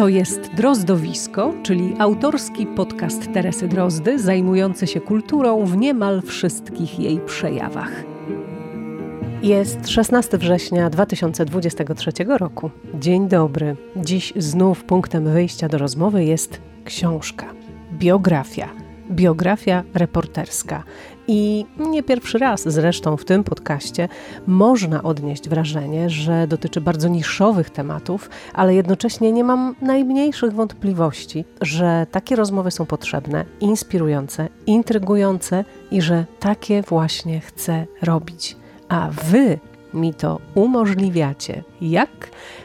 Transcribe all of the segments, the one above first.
To jest Drozdowisko, czyli autorski podcast Teresy Drozdy, zajmujący się kulturą w niemal wszystkich jej przejawach. Jest 16 września 2023 roku. Dzień dobry. Dziś znów punktem wyjścia do rozmowy jest książka, biografia biografia reporterska. I nie pierwszy raz zresztą w tym podcaście można odnieść wrażenie, że dotyczy bardzo niszowych tematów, ale jednocześnie nie mam najmniejszych wątpliwości, że takie rozmowy są potrzebne, inspirujące, intrygujące i że takie właśnie chcę robić. A wy mi to umożliwiacie. Jak?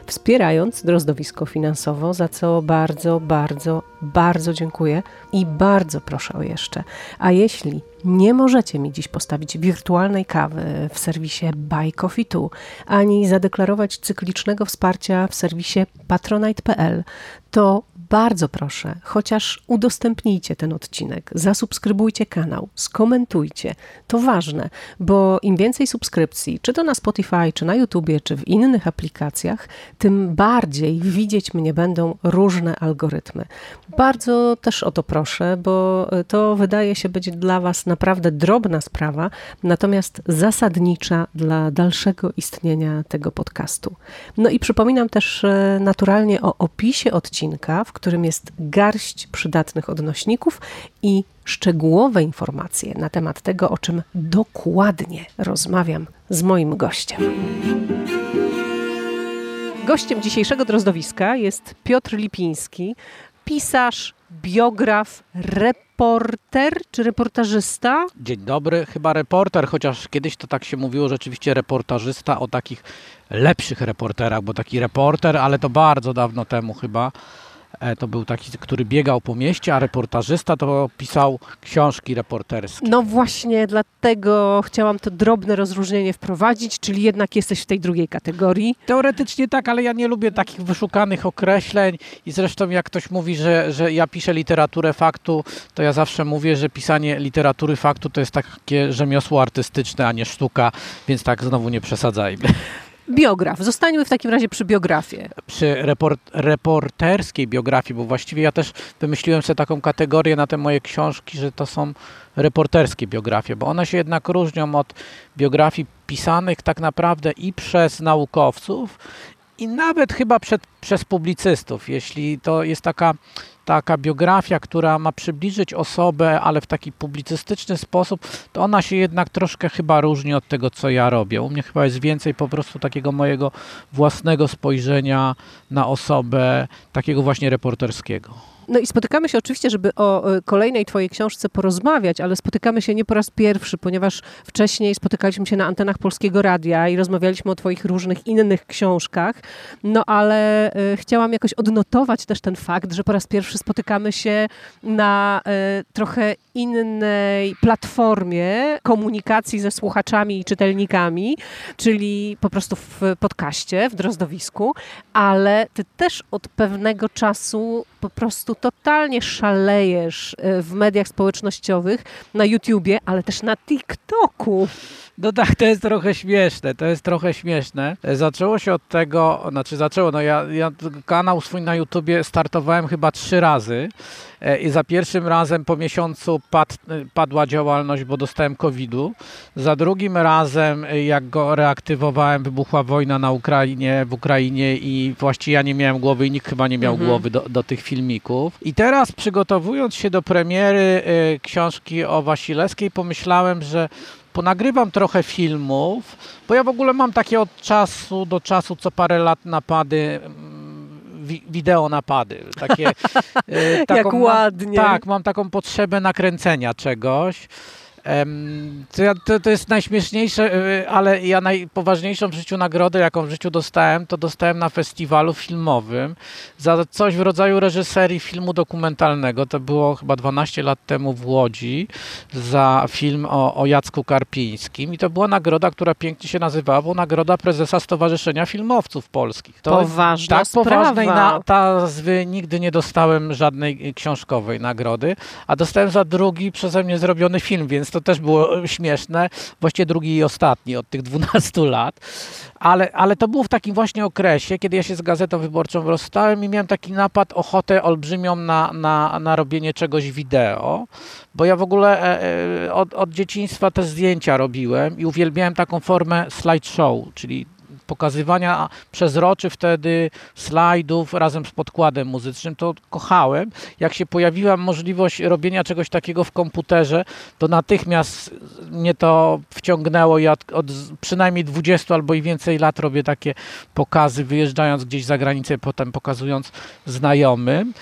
Wspierając drozdowisko finansowo, za co bardzo, bardzo, bardzo dziękuję i bardzo proszę o jeszcze. A jeśli nie możecie mi dziś postawić wirtualnej kawy w serwisie Buy Coffee 2, ani zadeklarować cyklicznego wsparcia w serwisie patronite.pl, to bardzo proszę, chociaż udostępnijcie ten odcinek, zasubskrybujcie kanał, skomentujcie. To ważne, bo im więcej subskrypcji, czy to na Spotify, czy na YouTubie, czy w innych aplikacjach, tym bardziej widzieć mnie będą różne algorytmy. Bardzo też o to proszę, bo to wydaje się być dla Was naprawdę drobna sprawa, natomiast zasadnicza dla dalszego istnienia tego podcastu. No i przypominam też e, naturalnie o opisie odcinka, w którym jest garść przydatnych odnośników i szczegółowe informacje na temat tego, o czym dokładnie rozmawiam z moim gościem. Gościem dzisiejszego drozdowiska jest Piotr Lipiński, pisarz, biograf, reporter czy reportażysta? Dzień dobry, chyba reporter, chociaż kiedyś to tak się mówiło rzeczywiście reportażysta o takich lepszych reporterach, bo taki reporter, ale to bardzo dawno temu chyba to był taki, który biegał po mieście, a reportażysta to pisał książki reporterskie. No właśnie, dlatego chciałam to drobne rozróżnienie wprowadzić, czyli jednak jesteś w tej drugiej kategorii. Teoretycznie tak, ale ja nie lubię takich wyszukanych określeń i zresztą jak ktoś mówi, że, że ja piszę literaturę faktu, to ja zawsze mówię, że pisanie literatury faktu to jest takie rzemiosło artystyczne, a nie sztuka, więc tak znowu nie przesadzajmy. Biograf. Zostańmy w takim razie przy biografii. Przy report, reporterskiej biografii, bo właściwie ja też wymyśliłem sobie taką kategorię na te moje książki, że to są reporterskie biografie, bo one się jednak różnią od biografii pisanych tak naprawdę i przez naukowców, i nawet chyba przed, przez publicystów, jeśli to jest taka taka biografia, która ma przybliżyć osobę, ale w taki publicystyczny sposób, to ona się jednak troszkę chyba różni od tego, co ja robię. U mnie chyba jest więcej po prostu takiego mojego własnego spojrzenia na osobę, takiego właśnie reporterskiego. No i spotykamy się oczywiście, żeby o kolejnej Twojej książce porozmawiać, ale spotykamy się nie po raz pierwszy, ponieważ wcześniej spotykaliśmy się na antenach Polskiego Radia i rozmawialiśmy o Twoich różnych innych książkach. No ale y, chciałam jakoś odnotować też ten fakt, że po raz pierwszy spotykamy się na y, trochę innej platformie komunikacji ze słuchaczami i czytelnikami, czyli po prostu w podcaście, w Drozdowisku, ale Ty też od pewnego czasu po prostu totalnie szalejesz e, w mediach społecznościowych, na YouTubie, ale też na TikToku. No tak, to jest trochę śmieszne, to jest trochę śmieszne. Zaczęło się od tego, znaczy zaczęło, no ja, ja kanał swój na YouTubie startowałem chyba trzy razy e, i za pierwszym razem po miesiącu pad, padła działalność, bo dostałem COVID-u. Za drugim razem, e, jak go reaktywowałem, wybuchła wojna na Ukrainie, w Ukrainie i właściwie ja nie miałem głowy i nikt chyba nie miał mhm. głowy do, do tych filmików. I teraz przygotowując się do premiery książki o Wasilewskiej, pomyślałem, że ponagrywam trochę filmów, bo ja w ogóle mam takie od czasu do czasu, co parę lat napady mm, wideo napady. Takie, y, taką, Jak ładnie. Mam, tak, mam taką potrzebę nakręcenia czegoś. To, ja, to, to, jest najśmieszniejsze, y, ale ja najpoważniejszą w życiu nagrodę, jaką w życiu dostałem, to dostałem na festiwalu filmowym za coś w rodzaju reżyserii filmu dokumentalnego. To było chyba 12 lat temu w Łodzi za film o, o Jacku Karpińskim i to była nagroda, która pięknie się nazywała, bo nagroda prezesa Stowarzyszenia Filmowców Polskich. To Poważna tak sprawa. poważnej na, nazwy nigdy nie dostałem żadnej książkowej nagrody, a dostałem za drugi przeze mnie zrobiony film, więc to też było śmieszne, właściwie drugi i ostatni od tych 12 lat, ale, ale to było w takim właśnie okresie, kiedy ja się z Gazetą Wyborczą rozstałem i miałem taki napad, ochotę olbrzymią na, na, na robienie czegoś wideo, bo ja w ogóle e, e, od, od dzieciństwa też zdjęcia robiłem i uwielbiałem taką formę slideshow, czyli pokazywania przezroczy wtedy slajdów razem z podkładem muzycznym, to kochałem. Jak się pojawiła możliwość robienia czegoś takiego w komputerze, to natychmiast mnie to wciągnęło. Ja od, od przynajmniej 20 albo i więcej lat robię takie pokazy, wyjeżdżając gdzieś za granicę, potem pokazując znajomym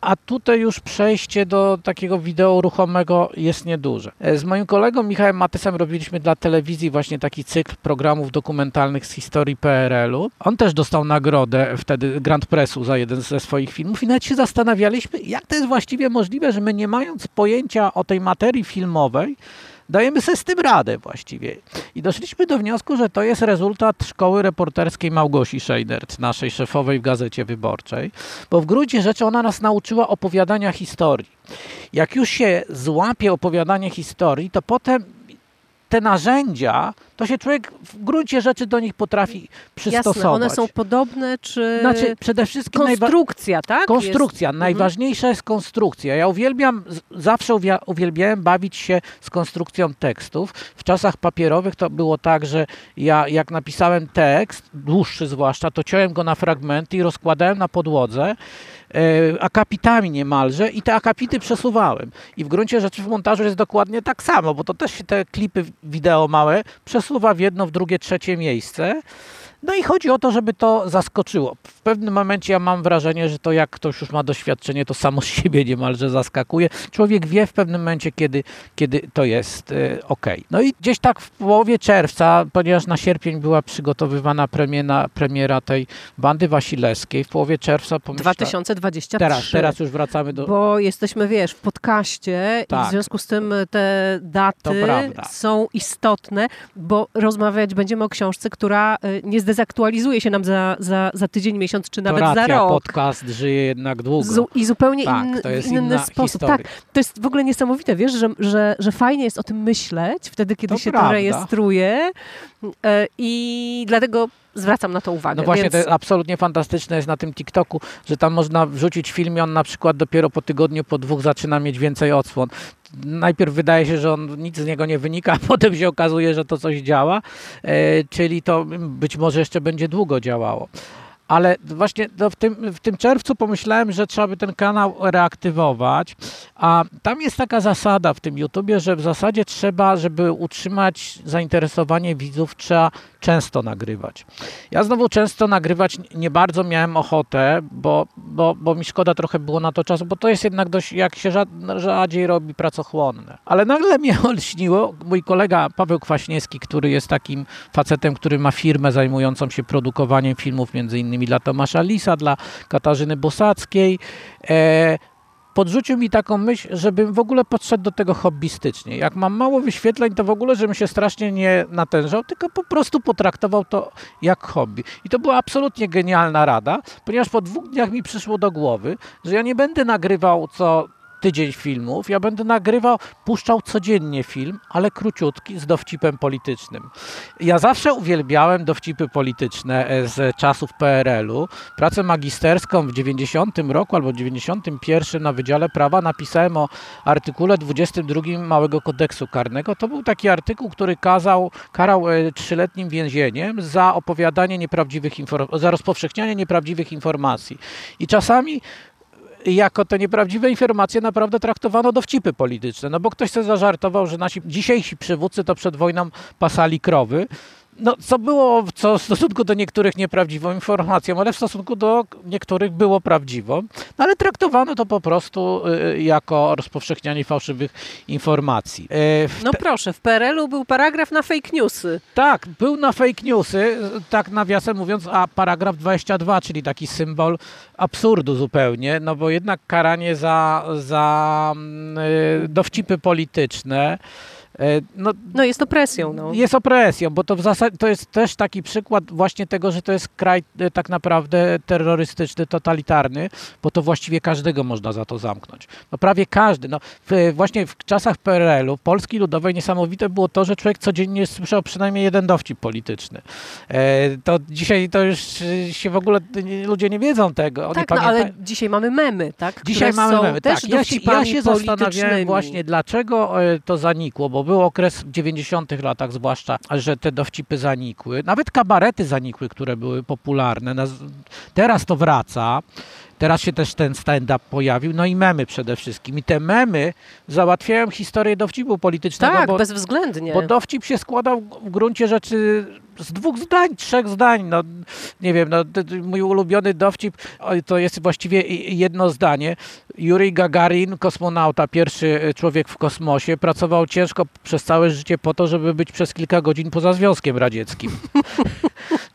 a tutaj już przejście do takiego wideo ruchomego jest nieduże. E, z moim kolegą Michałem Matysem robiliśmy dla telewizji właśnie taki cykl programów dokumentalnych z historii PRL-u. On też dostał nagrodę wtedy Grand Pressu za jeden ze swoich filmów i nawet się zastanawialiśmy, jak to jest właściwie możliwe, że my nie mając pojęcia o tej materii filmowej, dajemy sobie z tym radę właściwie. I doszliśmy do wniosku, że to jest rezultat szkoły reporterskiej Małgosi Scheidert, naszej szefowej w Gazecie Wyborczej, bo w gruncie rzeczy ona nas nauczyła opowiadania historii. Jak już się złapie opowiadanie historii, to potem te narzędzia, to się człowiek w gruncie rzeczy do nich potrafi przystosować. Jasne, one są podobne, czy znaczy, przede wszystkim konstrukcja, tak? Konstrukcja. Jest... Mhm. Najważniejsza jest konstrukcja. Ja uwielbiam, zawsze uwielbiałem bawić się z konstrukcją tekstów. W czasach papierowych to było tak, że ja jak napisałem tekst, dłuższy zwłaszcza, to ciąłem go na fragmenty i rozkładałem na podłodze akapitami niemalże i te akapity przesuwałem. I w gruncie rzeczy w montażu jest dokładnie tak samo, bo to też się te klipy wideo małe przesuwa w jedno, w drugie, trzecie miejsce. No i chodzi o to, żeby to zaskoczyło. W pewnym momencie ja mam wrażenie, że to jak ktoś już ma doświadczenie, to samo z siebie niemalże zaskakuje. Człowiek wie w pewnym momencie, kiedy, kiedy to jest y, ok. No i gdzieś tak w połowie czerwca, ponieważ na sierpień była przygotowywana premiera, premiera tej bandy Wasilewskiej, w połowie czerwca pomyślałem... 2023. Teraz, teraz już wracamy do... Bo jesteśmy, wiesz, w podcaście tak. i w tak. związku z tym te daty są istotne, bo rozmawiać będziemy o książce, która y, nie zdezaktualizuje się nam za, za, za tydzień, miesiąc, czy nawet racja, za rok. podcast żyje jednak długo. I zupełnie tak, inny, to jest inny sposób. Historia. Tak, to jest w ogóle niesamowite, wiesz, że, że, że fajnie jest o tym myśleć wtedy, kiedy to się prawda. to rejestruje e, i dlatego zwracam na to uwagę. No właśnie, więc... to absolutnie fantastyczne jest na tym TikToku, że tam można wrzucić film i on na przykład dopiero po tygodniu, po dwóch zaczyna mieć więcej odsłon. Najpierw wydaje się, że on, nic z niego nie wynika, a potem się okazuje, że to coś działa, e, czyli to być może jeszcze będzie długo działało. Ale właśnie w, tym, w tym czerwcu pomyślałem, że trzeba by ten kanał reaktywować, a tam jest taka zasada w tym YouTubie, że w zasadzie trzeba, żeby utrzymać zainteresowanie widzów, trzeba często nagrywać. Ja znowu często nagrywać nie bardzo miałem ochotę, bo, bo, bo mi szkoda trochę było na to czasu, bo to jest jednak dość, jak się rzadziej robi, pracochłonne. Ale nagle mnie olśniło, mój kolega Paweł Kwaśniewski, który jest takim facetem, który ma firmę zajmującą się produkowaniem filmów, między innymi dla Tomasza Lisa, dla Katarzyny Bosackiej, e, podrzucił mi taką myśl, żebym w ogóle podszedł do tego hobbystycznie. Jak mam mało wyświetleń, to w ogóle, żebym się strasznie nie natężał, tylko po prostu potraktował to jak hobby. I to była absolutnie genialna rada, ponieważ po dwóch dniach mi przyszło do głowy, że ja nie będę nagrywał co tydzień filmów. Ja będę nagrywał, puszczał codziennie film, ale króciutki, z dowcipem politycznym. Ja zawsze uwielbiałem dowcipy polityczne e, z czasów PRL-u. Pracę magisterską w 90 roku albo 91 na Wydziale Prawa napisałem o artykule 22 Małego Kodeksu Karnego. To był taki artykuł, który kazał, karał e, trzyletnim więzieniem za opowiadanie nieprawdziwych informacji, za rozpowszechnianie nieprawdziwych informacji. I czasami jako te nieprawdziwe informacje naprawdę traktowano dowcipy polityczne. No bo ktoś sobie zażartował, że nasi dzisiejsi przywódcy to przed wojną pasali krowy no, co było co w stosunku do niektórych nieprawdziwą informacją, ale w stosunku do niektórych było prawdziwą. No, ale traktowano to po prostu y, jako rozpowszechnianie fałszywych informacji. Y, no proszę, w PRL-u był paragraf na fake newsy. Tak, był na fake newsy, tak nawiasem mówiąc, a paragraf 22, czyli taki symbol absurdu zupełnie, no bo jednak karanie za, za y, dowcipy polityczne no, no jest opresją. No. Jest opresją, bo to w zasadzie to jest też taki przykład właśnie tego, że to jest kraj e, tak naprawdę terrorystyczny, totalitarny, bo to właściwie każdego można za to zamknąć. No prawie każdy. No, w, właśnie w czasach PRL-u, Polski Ludowej niesamowite było to, że człowiek codziennie słyszał przynajmniej jeden dowcip polityczny. E, to dzisiaj to już się w ogóle ludzie nie wiedzą tego. Tak, no, ale dzisiaj mamy memy, tak? Dzisiaj mamy memy, tak. Ja się, ja się zastanawiałem właśnie, dlaczego to zanikło, bo był okres w 90 latach zwłaszcza, że te dowcipy zanikły. Nawet kabarety zanikły, które były popularne. Teraz to wraca. Teraz się też ten stand-up pojawił, no i memy przede wszystkim. I te memy załatwiają historię dowcipu politycznego. Tak, bo, bezwzględnie. Bo dowcip się składał w gruncie rzeczy z dwóch zdań, trzech zdań. No, nie wiem, no, mój ulubiony dowcip to jest właściwie jedno zdanie. Jurij Gagarin, kosmonauta, pierwszy człowiek w kosmosie, pracował ciężko przez całe życie po to, żeby być przez kilka godzin poza Związkiem Radzieckim.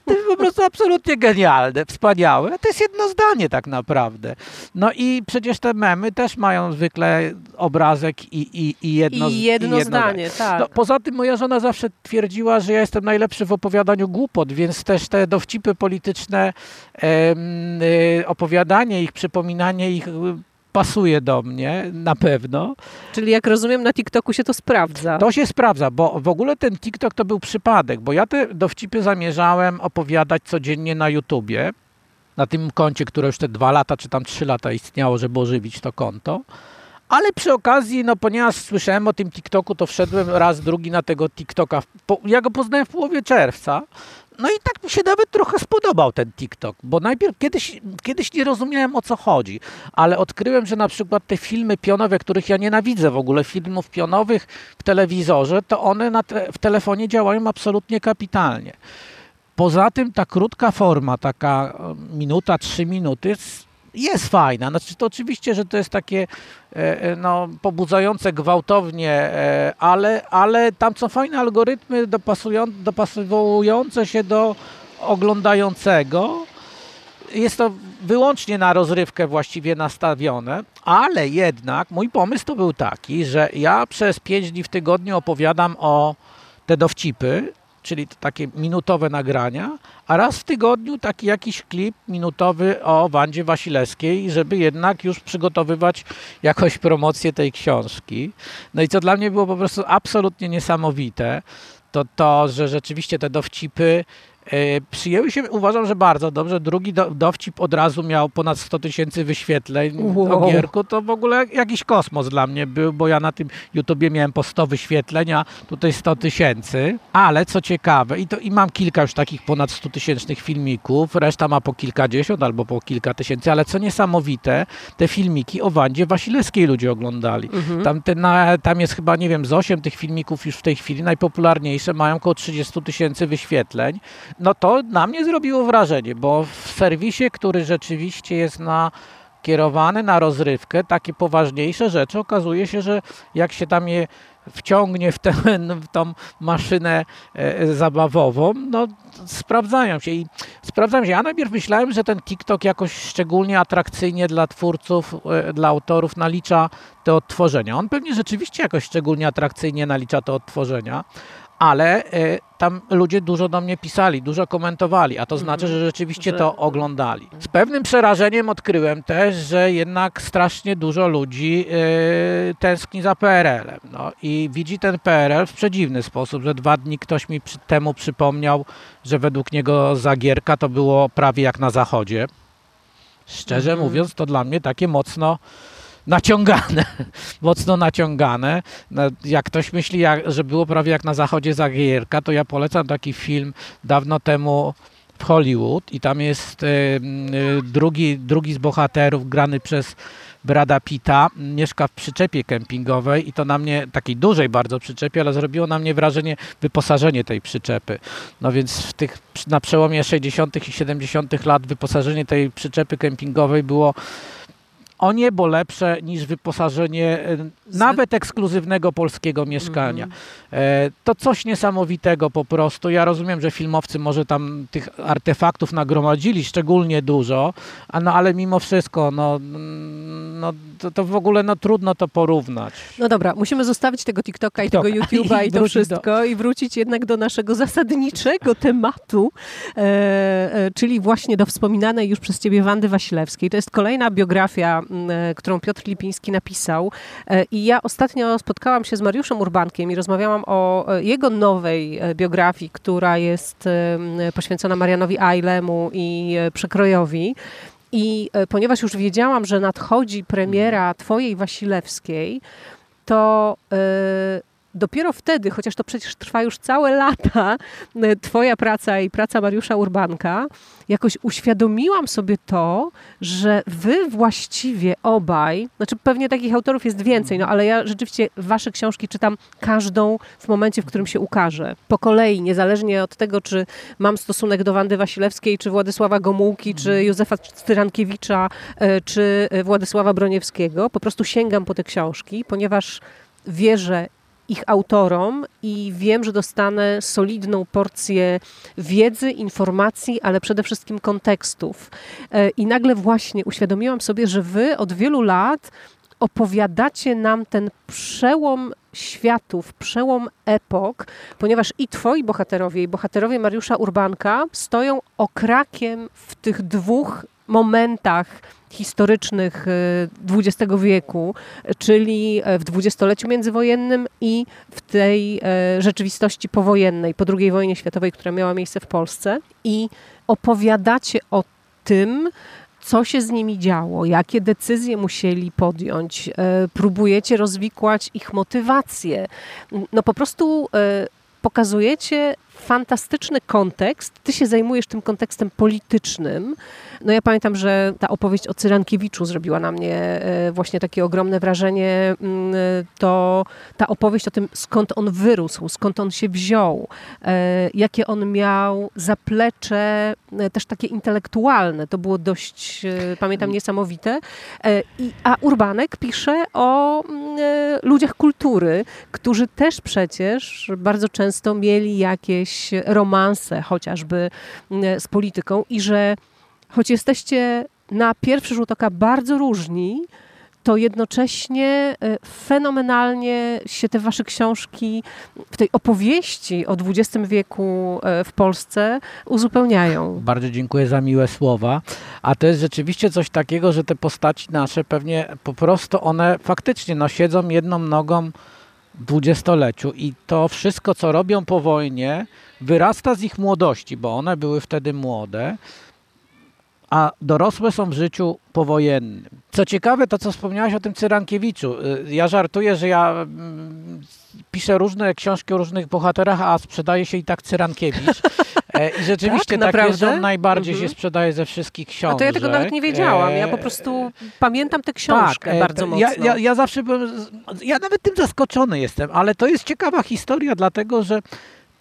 To jest po prostu absolutnie genialne, wspaniałe. To jest jedno zdanie tak naprawdę. No i przecież te memy też mają zwykle obrazek i, i, i, jedno, I jedno, i jedno zdanie. Tak. No, poza tym moja żona zawsze twierdziła, że ja jestem najlepszy w opowiadaniu głupot, więc też te dowcipy polityczne, e, opowiadanie ich, przypominanie ich pasuje do mnie, na pewno. Czyli jak rozumiem, na TikToku się to sprawdza. To się sprawdza, bo w ogóle ten TikTok to był przypadek, bo ja te dowcipy zamierzałem opowiadać codziennie na YouTubie, na tym koncie, które już te dwa lata czy tam trzy lata istniało, żeby ożywić to konto. Ale przy okazji, no ponieważ słyszałem o tym TikToku, to wszedłem raz, drugi na tego TikToka. Ja go poznałem w połowie czerwca. No i tak mi się nawet trochę spodobał ten TikTok, bo najpierw kiedyś, kiedyś nie rozumiałem o co chodzi, ale odkryłem, że na przykład te filmy pionowe, których ja nienawidzę w ogóle, filmów pionowych w telewizorze, to one te, w telefonie działają absolutnie kapitalnie. Poza tym ta krótka forma, taka minuta, trzy minuty, jest fajna. Znaczy, to oczywiście, że to jest takie e, e, no, pobudzające gwałtownie, e, ale, ale tam są fajne algorytmy dopasowujące się do oglądającego. Jest to wyłącznie na rozrywkę właściwie nastawione, ale jednak mój pomysł to był taki, że ja przez pięć dni w tygodniu opowiadam o te dowcipy, czyli takie minutowe nagrania, a raz w tygodniu taki jakiś klip minutowy o Wandzie Wasilewskiej, żeby jednak już przygotowywać jakoś promocję tej książki. No i co dla mnie było po prostu absolutnie niesamowite, to to, że rzeczywiście te dowcipy przyjęły się, uważam, że bardzo dobrze. Drugi do, dowcip od razu miał ponad 100 tysięcy wyświetleń wow. o Gierku. To w ogóle jakiś kosmos dla mnie był, bo ja na tym YouTubie miałem po 100 wyświetleń, a tutaj 100 tysięcy. Ale co ciekawe, i, to, i mam kilka już takich ponad 100 tysięcznych filmików, reszta ma po kilkadziesiąt albo po kilka tysięcy, ale co niesamowite, te filmiki o Wandzie Wasilewskiej ludzie oglądali. Mhm. Tam, te, na, tam jest chyba, nie wiem, z 8 tych filmików już w tej chwili, najpopularniejsze mają około 30 tysięcy wyświetleń no to na mnie zrobiło wrażenie, bo w serwisie, który rzeczywiście jest na kierowany na rozrywkę, takie poważniejsze rzeczy, okazuje się, że jak się tam je wciągnie w, ten, w tą maszynę e, zabawową, no sprawdzają się i sprawdzają się. Ja najpierw myślałem, że ten TikTok jakoś szczególnie atrakcyjnie dla twórców, e, dla autorów nalicza te odtworzenia. On pewnie rzeczywiście jakoś szczególnie atrakcyjnie nalicza te odtworzenia, ale e, tam ludzie dużo do mnie pisali, dużo komentowali, a to znaczy, że rzeczywiście to oglądali. Z pewnym przerażeniem odkryłem też, że jednak strasznie dużo ludzi e, tęskni za PRL-em. No, I widzi ten PRL w przedziwny sposób, że dwa dni ktoś mi przy, temu przypomniał, że według niego Zagierka to było prawie jak na Zachodzie. Szczerze mhm. mówiąc, to dla mnie takie mocno naciągane, mocno naciągane. Jak ktoś myśli, że było prawie jak na zachodzie Zagierka, to ja polecam taki film dawno temu w Hollywood i tam jest y, y, drugi, drugi z bohaterów grany przez Brada Pita mieszka w przyczepie kempingowej i to na mnie, takiej dużej bardzo przyczepie, ale zrobiło na mnie wrażenie wyposażenie tej przyczepy. No więc w tych, na przełomie 60. i 70. lat wyposażenie tej przyczepy kempingowej było o niebo lepsze niż wyposażenie e, nawet ekskluzywnego polskiego mieszkania. E, to coś niesamowitego po prostu. Ja rozumiem, że filmowcy może tam tych artefaktów nagromadzili szczególnie dużo, a no ale mimo wszystko, no, no to, to w ogóle no, trudno to porównać. No dobra, musimy zostawić tego TikToka TikTok. i tego YouTube'a i, i to wszystko do... i wrócić jednak do naszego zasadniczego tematu, e, e, czyli właśnie do wspominanej już przez ciebie Wandy Wasilewskiej. To jest kolejna biografia, którą Piotr Lipiński napisał e, i ja ostatnio spotkałam się z Mariuszem Urbankiem i rozmawiałam o e, jego nowej e, biografii, która jest poświęcona Marianowi Ailemu i Przekrojowi. I e, ponieważ już wiedziałam, że nadchodzi premiera Twojej Wasilewskiej, to dopiero wtedy, chociaż to przecież trwa już całe lata, e, Twoja praca i praca Mariusza Urbanka, jakoś uświadomiłam sobie to, że Wy właściwie obaj, znaczy pewnie takich autorów jest więcej, no ale ja rzeczywiście Wasze książki czytam każdą w momencie, w którym się ukaże. Po kolei, niezależnie od tego, czy mam stosunek do Wandy Wasilewskiej, czy Władysława Gomułki, czy mhm. Józefa Styrankiewicza, e, czy Władysława Broniewskiego, po prostu sięgam po te książki, ponieważ wierzę ich autorom i wiem, że dostanę solidną porcję wiedzy, informacji, ale przede wszystkim kontekstów. E, I nagle właśnie uświadomiłam sobie, że wy od wielu lat opowiadacie nam ten przełom światów, przełom epok, ponieważ i twoi bohaterowie, i bohaterowie Mariusza Urbanka stoją okrakiem w tych dwóch momentach historycznych XX y, wieku, czyli e, w dwudziestoleciu międzywojennym i w tej e, rzeczywistości powojennej, po II wojnie światowej, która miała miejsce w Polsce. I opowiadacie o tym, co się z nimi działo, jakie decyzje musieli podjąć, e, próbujecie rozwikłać ich motywacje. No po prostu pokazujecie fantastyczny kontekst. Ty się zajmujesz tym kontekstem politycznym. No ja pamiętam, że ta opowieść o Cyrankiewiczu zrobiła na mnie e, właśnie takie ogromne wrażenie. Mm, to ta opowieść o tym, skąd on wyrósł, skąd on się wziął, e, jakie on miał zaplecze e, też takie intelektualne. To było dość, pamiętam, niesamowite. A Urbanek pisze o mm, ludziach kultury, którzy też przecież bardzo często mieli jakieś romanse chociażby z polityką i że choć jesteście na pierwszy rzut oka bardzo różni, to jednocześnie e, fenomenalnie się te wasze książki w tej opowieści o XX wieku e, w Polsce uzupełniają. Bardzo dziękuję za miłe słowa. A to jest rzeczywiście coś takiego, że te postaci nasze pewnie po prostu one faktycznie no, siedzą jedną nogą dwudziestoleciu i to wszystko, co robią po wojnie, wyrasta z ich młodości, bo one były wtedy młode a dorosłe są w życiu powojennym. Co ciekawe, to co wspomniałaś o tym Cyrankiewiczu. Y, ja żartuję, że ja piszę różne książki o różnych bohaterach, a sprzedaje się i tak Cyrankiewicz. E, I rzeczywiście tak, tak jest, on najbardziej mhm. się sprzedaje ze wszystkich książek. A to ja tego nawet nie wiedziałam. Ja po prostu pamiętam tę książkę tak, bardzo mocno. Ja, ja, ja zawsze byłem, ja nawet tym zaskoczony jestem, ale to jest ciekawa historia, dlatego że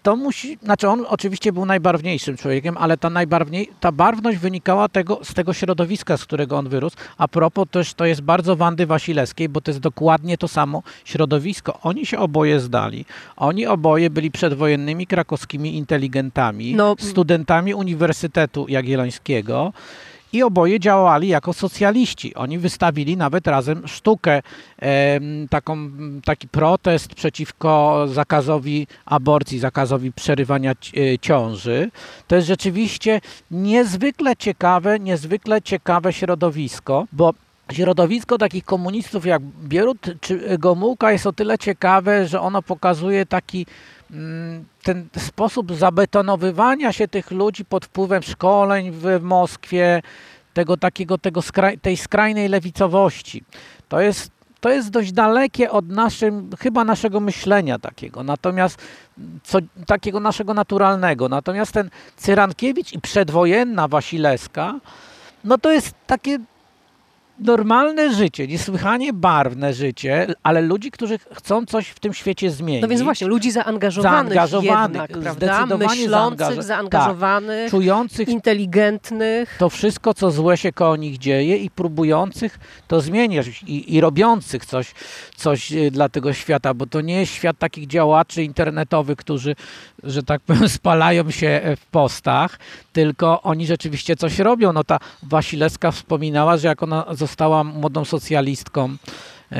to musi, znaczy on oczywiście był najbarwniejszym człowiekiem, ale ta, najbarwniej, ta barwność wynikała tego, z tego środowiska, z którego on wyrósł. A propos też to jest bardzo Wandy Wasilewskiej, bo to jest dokładnie to samo środowisko. Oni się oboje zdali. Oni oboje byli przedwojennymi krakowskimi inteligentami, no. studentami Uniwersytetu Jagiellońskiego i oboje działali jako socjaliści. Oni wystawili nawet razem sztukę, taką, taki protest przeciwko zakazowi aborcji, zakazowi przerywania e, ciąży. To jest rzeczywiście niezwykle ciekawe, niezwykle ciekawe środowisko, bo środowisko takich komunistów jak Bierut czy Gomułka jest o tyle ciekawe, że ono pokazuje taki ten sposób zabetonowywania się tych ludzi pod wpływem szkoleń w Moskwie, tego takiego, tego skraj, tej skrajnej lewicowości. To jest, to jest dość dalekie od naszym, chyba naszego myślenia takiego, natomiast co, takiego naszego naturalnego. Natomiast ten Cyrankiewicz i przedwojenna Wasilewska, no to jest takie normalne życie, niesłychanie barwne życie, ale ludzi, którzy chcą coś w tym świecie zmienić. No więc właśnie, ludzi zaangażowanych, Zaangażowanych, jednak, zdecydowanie Myślących, zaangaż- zaangażowanych, tak, czujących inteligentnych. to wszystko, co złe się koło nich dzieje i próbujących to zmieniać i, i robiących coś, coś e, dla tego świata, bo to nie jest świat takich działaczy internetowych, którzy, że tak powiem, spalają się e, w postach, tylko oni rzeczywiście coś robią. No ta Wasilewska wspominała, że jak ona została młodą socjalistką e, e,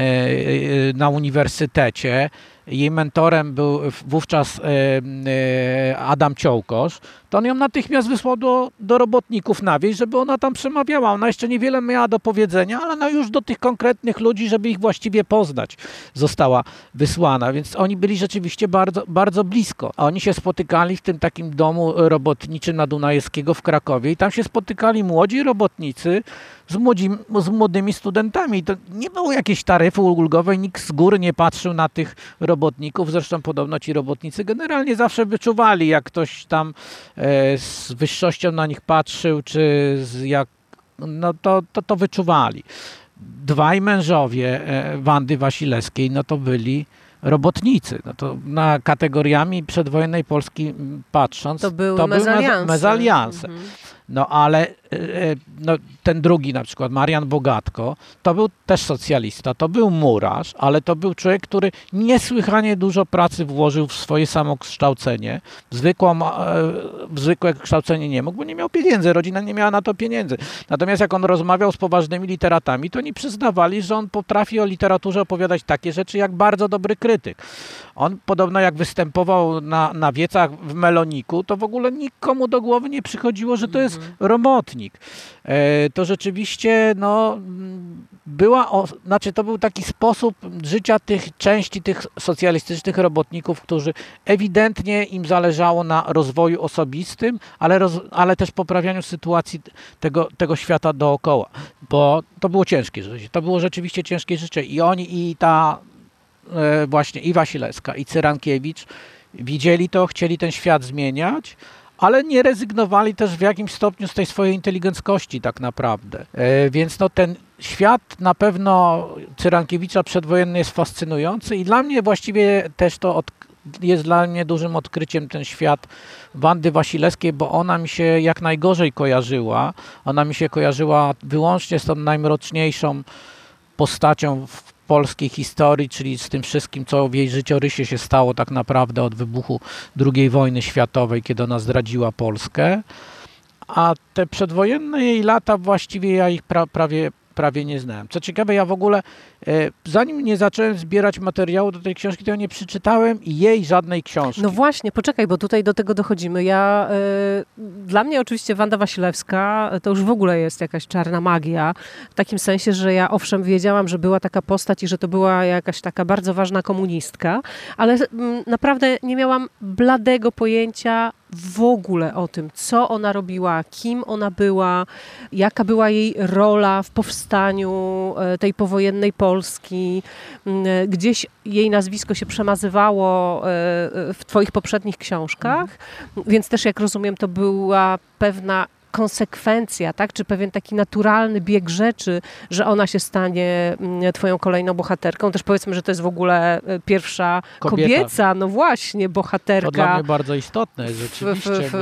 na uniwersytecie, jej mentorem był wówczas e, Adam Ciołkosz, to on ją natychmiast wysłał do, do robotników na wieś, żeby ona tam przemawiała. Ona jeszcze niewiele miała do powiedzenia, ale no już do tych konkretnych ludzi, żeby ich właściwie poznać, została wysłana. Więc oni byli rzeczywiście bardzo, bardzo blisko. A oni się spotykali w tym takim domu robotniczym na Dunajskiego w Krakowie i tam się spotykali młodzi robotnicy z, z młodymi studentami. To nie było jakiejś taryfy ulgowej, nikt z góry nie patrzył na tych robotników. Zresztą podobno ci robotnicy generalnie zawsze wyczuwali, jak ktoś tam e, z wyższością na nich patrzył, czy z jak, no to, to, to wyczuwali. Dwaj mężowie e, Wandy Wasilewskiej, no to byli robotnicy. No to na kategoriami przedwojennej Polski patrząc, To były to były meza- mezalianse. mezalianse. Mhm. No ale e, no, ten drugi na przykład, Marian Bogatko, to był też socjalista, to był murarz, ale to był człowiek, który niesłychanie dużo pracy włożył w swoje samokształcenie. Zwykłą, e, w zwykłe kształcenie nie mógł, bo nie miał pieniędzy, rodzina nie miała na to pieniędzy. Natomiast jak on rozmawiał z poważnymi literatami, to oni przyznawali, że on potrafi o literaturze opowiadać takie rzeczy jak bardzo dobry krytyk. On podobno jak występował na, na wiecach w Meloniku, to w ogóle nikomu do głowy nie przychodziło, że to jest robotnik. E, to rzeczywiście no, była, o, znaczy to był taki sposób życia tych części tych socjalistycznych robotników, którzy ewidentnie im zależało na rozwoju osobistym, ale, roz, ale też poprawianiu sytuacji tego, tego świata dookoła, bo to było ciężkie życie. To było rzeczywiście ciężkie życie i oni i ta e, właśnie i Wasilewska i Cyrankiewicz widzieli to, chcieli ten świat zmieniać, ale nie rezygnowali też w jakimś stopniu z tej swojej inteligenckości tak naprawdę. E, Więc no ten świat na pewno Cyrankiewicza przedwojenny jest fascynujący i dla mnie właściwie też to od, jest dla mnie dużym odkryciem ten świat Wandy Wasilewskiej, bo ona mi się jak najgorzej kojarzyła. Ona mi się kojarzyła wyłącznie z tą najmroczniejszą postacią w polskiej historii, czyli z tym wszystkim, co w jej życiorysie się stało tak naprawdę od wybuchu II wojny światowej, kiedy ona zdradziła Polskę. A te przedwojenne jej lata właściwie ja ich pra, prawie, prawie nie znałem. Co ciekawe, ja w ogóle e, zanim nie zacząłem zbierać materiału do tej książki, to ja nie przeczytałem jej żadnej książki. No właśnie, poczekaj, bo tutaj do tego dochodzimy. Ja, y, dla mnie oczywiście Wanda Wasilewska to już w ogóle jest jakaś czarna magia, w takim sensie, że ja owszem wiedziałam, że była taka postać i że to była jakaś taka bardzo ważna komunistka, ale mm, naprawdę nie miałam bladego pojęcia w ogóle o tym, co ona robiła, kim ona była, jaka była jej rola w powstaniu e, tej powojennej Polski. E, Gdzieś jej nazwisko się przemazywało e, w Twoich poprzednich książkach, więc też jak rozumiem, to była pewna konsekwencja, tak? czy pewien taki naturalny bieg rzeczy, że ona się stanie mm, twoją kolejną bohaterką. Też powiedzmy, że to jest w ogóle e, pierwsza Kobieta. kobieca, no właśnie, bohaterka. To dla mnie bardzo istotne jest w, w, rzeczywiście, w, bo...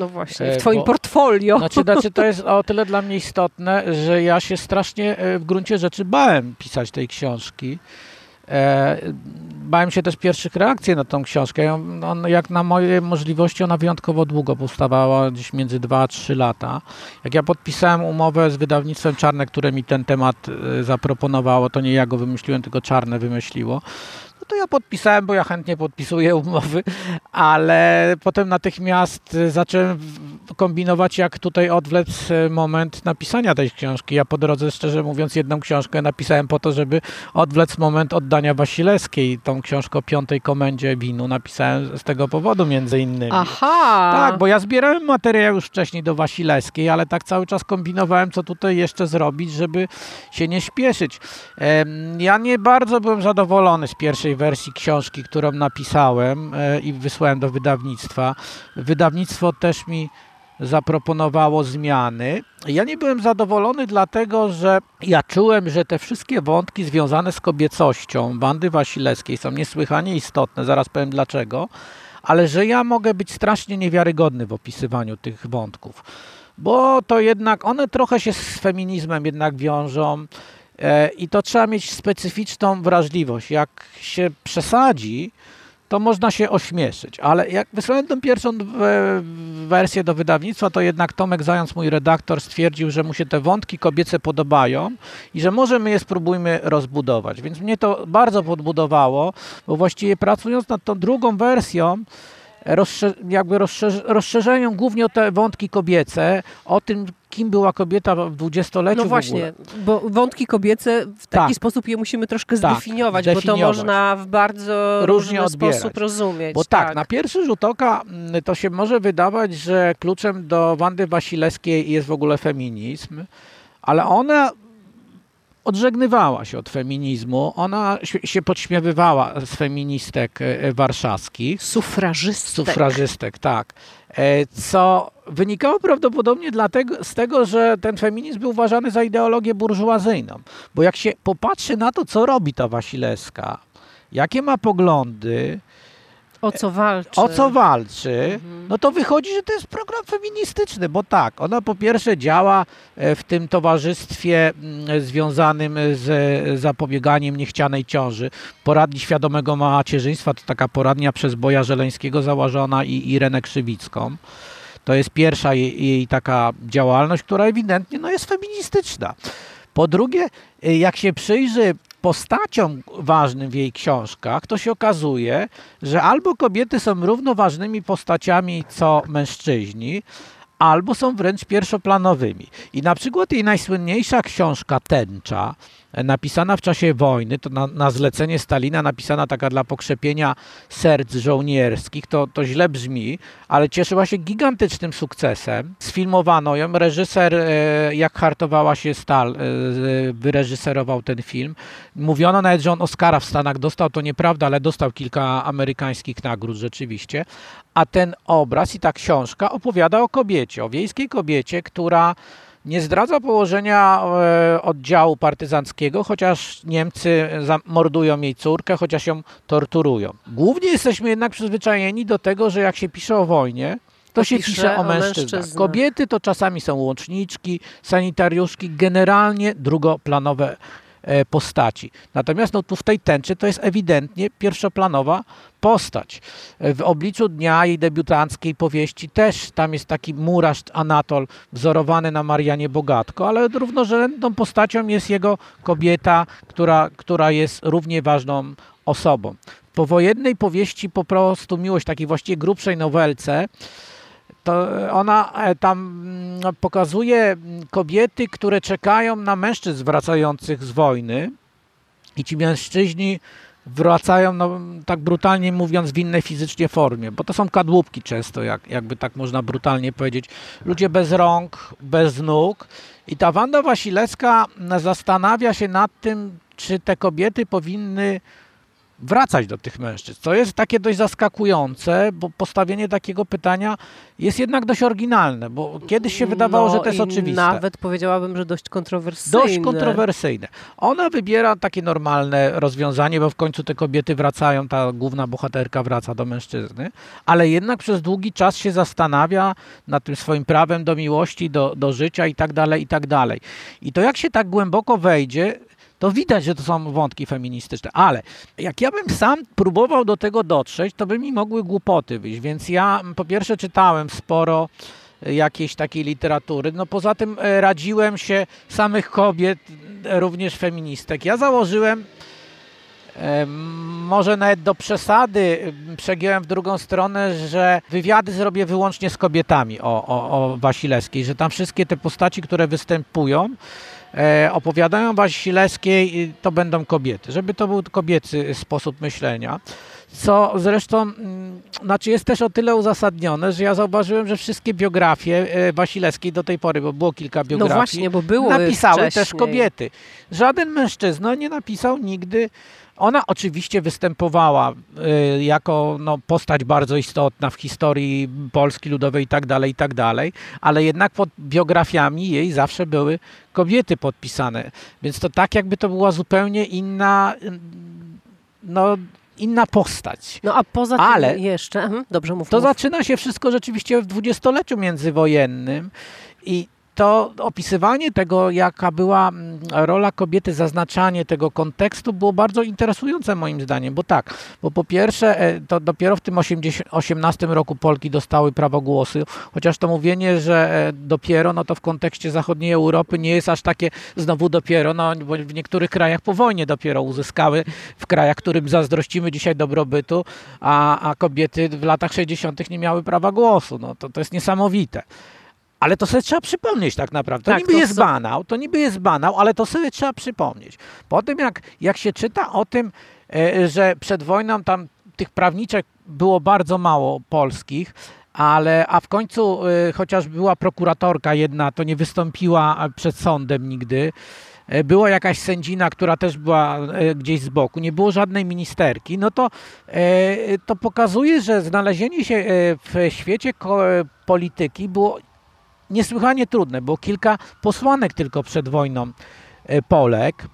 no właśnie, e, w twoim bo- portfolio. Znaczy, znaczy, to jest o tyle dla mnie istotne, że ja się strasznie e, w gruncie rzeczy bałem pisać tej książki. E, bałem się też pierwszych reakcji na tą książkę. On, jak na moje możliwości, ona wyjątkowo długo powstawała, gdzieś między 2 a 3 lata. Jak ja podpisałem umowę z wydawnictwem Czarne, które mi ten temat e, zaproponowało, to nie ja go wymyśliłem, tylko Czarne wymyśliło. To ja podpisałem, bo ja chętnie podpisuję umowy, ale potem natychmiast zacząłem kombinować, jak tutaj odwlec e, moment napisania tej książki. Ja po drodze, szczerze mówiąc, jedną książkę napisałem po to, żeby odwlec moment oddania Wasilewskiej. Tą książkę o piątej komendzie winu napisałem z tego powodu między innymi. Aha! Tak, bo ja zbierałem materiał już wcześniej do Wasilewskiej, ale tak cały czas kombinowałem, co tutaj jeszcze zrobić, żeby się nie śpieszyć. Ja nie bardzo byłem zadowolony z pierwszej wersji książki, którą napisałem e, i wysłałem do wydawnictwa. Wydawnictwo też mi zaproponowało zmiany. Ja nie byłem zadowolony, dlatego że ja czułem, że te wszystkie wątki związane z kobiecością Wandy Wasilewskiej są niesłychanie istotne, zaraz powiem dlaczego, ale że ja mogę być strasznie niewiarygodny w opisywaniu tych wątków, bo to jednak one trochę się z feminizmem jednak wiążą. E, I to trzeba mieć specyficzną wrażliwość. Jak się przesadzi, to można się ośmieszyć. Ale jak wysłałem tę pierwszą wersję do wydawnictwa, to jednak Tomek Zając, mój redaktor, stwierdził, że mu się te wątki kobiece podobają i że może my je spróbujmy rozbudować. Więc mnie to bardzo podbudowało, bo właściwie pracując nad tą drugą wersją, rozszerz jakby rozszerz rozszerzają głównie o te wątki kobiece, o tym, kim była kobieta w dwudziestoleciu No właśnie, bo wątki kobiece w taki tak. sposób je musimy troszkę tak, zdefiniować, zdefiniować, bo to można w bardzo różny odbierać. sposób rozumieć. Bo tak. tak. na pierwszy rzut oka mm, to się może wydawać, że kluczem do Wandy Wasilewskiej jest w ogóle feminizm, ale ona odżegnywała się od feminizmu. Ona się podśmiewywała z feministek e, warszawskich. Sufrażystek. Sufrażystek, tak. E, co wynikało prawdopodobnie dlatego, z tego, że ten feminizm był uważany za ideologię burżuazyjną. Bo jak się popatrzy na to, co robi ta Wasilewska, jakie ma poglądy, o co walczy. O co walczy, mhm. no to wychodzi, że to jest program feministyczny, bo tak, ona po pierwsze działa e, w tym towarzystwie mm, związanym z zapobieganiem niechcianej ciąży. Poradni świadomego macierzyństwa to taka poradnia przez Boja Żeleńskiego założona i Irenę Krzywicką. To jest pierwsza jej, jej taka działalność, która ewidentnie no, jest feministyczna. Po drugie, e, jak się przyjrzy postacią ważnym w jej książkach, to się okazuje, że albo kobiety są równoważnymi postaciami co mężczyźni, albo są wręcz pierwszoplanowymi. I na przykład jej najsłynniejsza książka Tęcza, napisana w czasie wojny, to na, na, zlecenie Stalina, napisana taka dla pokrzepienia serc żołnierskich, to, to źle brzmi, ale cieszyła się gigantycznym sukcesem. Sfilmowano ją, reżyser, e, jak hartowała się Stal, e, wyreżyserował ten film. Mówiono nawet, że on Oscara w Stanach dostał, to nieprawda, ale dostał kilka amerykańskich nagród rzeczywiście. A ten obraz i ta książka opowiada o kobiecie, o wiejskiej kobiecie, która nie zdradza położenia e, oddziału partyzanckiego, chociaż Niemcy mordują jej córkę, chociaż ją torturują. Głównie jesteśmy jednak przyzwyczajeni do tego, że jak się pisze o wojnie, to, się pisze, pisze o mężczyznach. Kobiety to czasami są łączniczki, sanitariuszki, generalnie drugoplanowe postaci. Natomiast no, tu w tej tęczy to jest ewidentnie pierwszoplanowa postać. E, w obliczu dnia jej debiutanckiej powieści też tam jest taki murarz Anatol wzorowany na Marianie Bogatko, ale równorzędną postacią jest jego kobieta, która, która jest równie ważną osobą. W powojennej powieści po prostu Miłość, takiej właściwie grubszej nowelce, to ona e, tam mm, pokazuje kobiety, które czekają na mężczyzn wracających z wojny i ci mężczyźni wracają, no, tak brutalnie mówiąc, w innej fizycznie formie, bo to są kadłubki często, jak, jakby tak można brutalnie powiedzieć. Ludzie bez rąk, bez nóg. I ta Wanda Wasilewska zastanawia się nad tym, czy te kobiety powinny wracać do tych mężczyzn. Co jest takie dość zaskakujące, bo postawienie takiego pytania jest jednak dość oryginalne, bo kiedyś się wydawało, no że to jest oczywiste. Nawet powiedziałabym, że dość kontrowersyjne. Dość kontrowersyjne. Ona wybiera takie normalne rozwiązanie, bo w końcu te kobiety wracają, ta główna bohaterka wraca do mężczyzny, ale jednak przez długi czas się zastanawia nad tym swoim prawem do miłości, do, do życia i tak dalej, i tak dalej. I to jak się tak głęboko wejdzie, to widać, że to są wątki feministyczne. Ale jak ja bym sam próbował do tego dotrzeć, to by mi mogły głupoty wyjść. Więc ja po pierwsze czytałem sporo e, jakiejś takiej literatury. No poza tym e, radziłem się samych kobiet, e, również feministek. Ja założyłem może nawet do przesady przegiąłem w drugą stronę, że wywiady zrobię wyłącznie z kobietami o, o, o Wasilewskiej, że tam wszystkie te postaci, które występują, opowiadają Wasilewskiej, to będą kobiety, żeby to był kobiecy sposób myślenia. co zresztą mm, znaczy jest też o tyle uzasadnione, że ja zauważyłem, że wszystkie biografie e, Wasilewskiej do tej pory, bo było kilka biografii, no właśnie, bo było napisały wcześniej. też kobiety. Żaden mężczyzna nie napisał nigdy ona oczywiście występowała y, jako no, postać bardzo istotna w historii Polski Ludowej i tak dalej, i tak dalej, ale jednak pod biografiami jej zawsze były kobiety podpisane. Więc to tak jakby to była zupełnie inna, no, inna postać. No a poza tym Ale jeszcze, mhm, dobrze mów, To mów. zaczyna się wszystko rzeczywiście w dwudziestoleciu międzywojennym i to opisywanie tego, jaka była mm, rola kobiety, zaznaczanie tego kontekstu było bardzo interesujące moim zdaniem, bo tak, bo po pierwsze e, to dopiero w tym 80, 18 roku Polki dostały prawo głosu, chociaż to mówienie, że e, dopiero, no to w kontekście zachodniej Europy nie jest aż takie znowu dopiero, no bo w niektórych krajach po wojnie dopiero uzyskały, w krajach, którym zazdrościmy dzisiaj dobrobytu, a, a kobiety w latach 60. nie miały prawa głosu, no to, to jest niesamowite. Ale to sobie trzeba przypomnieć tak naprawdę. To Tak, niby to jest są- banał, to niby jest banał, ale to sobie trzeba przypomnieć. Po tym jak, jak się czyta o tym, e, że przed wojną tam tych prawniczek było bardzo mało polskich, ale a w końcu e, chociaż była prokuratorka jedna, to nie wystąpiła przed sądem nigdy. E, Była jakaś sędzina, która też była e, gdzieś z boku, nie było żadnej ministerki, no to, e, to pokazuje, że znalezienie się e, w świecie e, polityki było niesłychanie trudne, bo kilka posłanek tylko przed wojną e, Polek.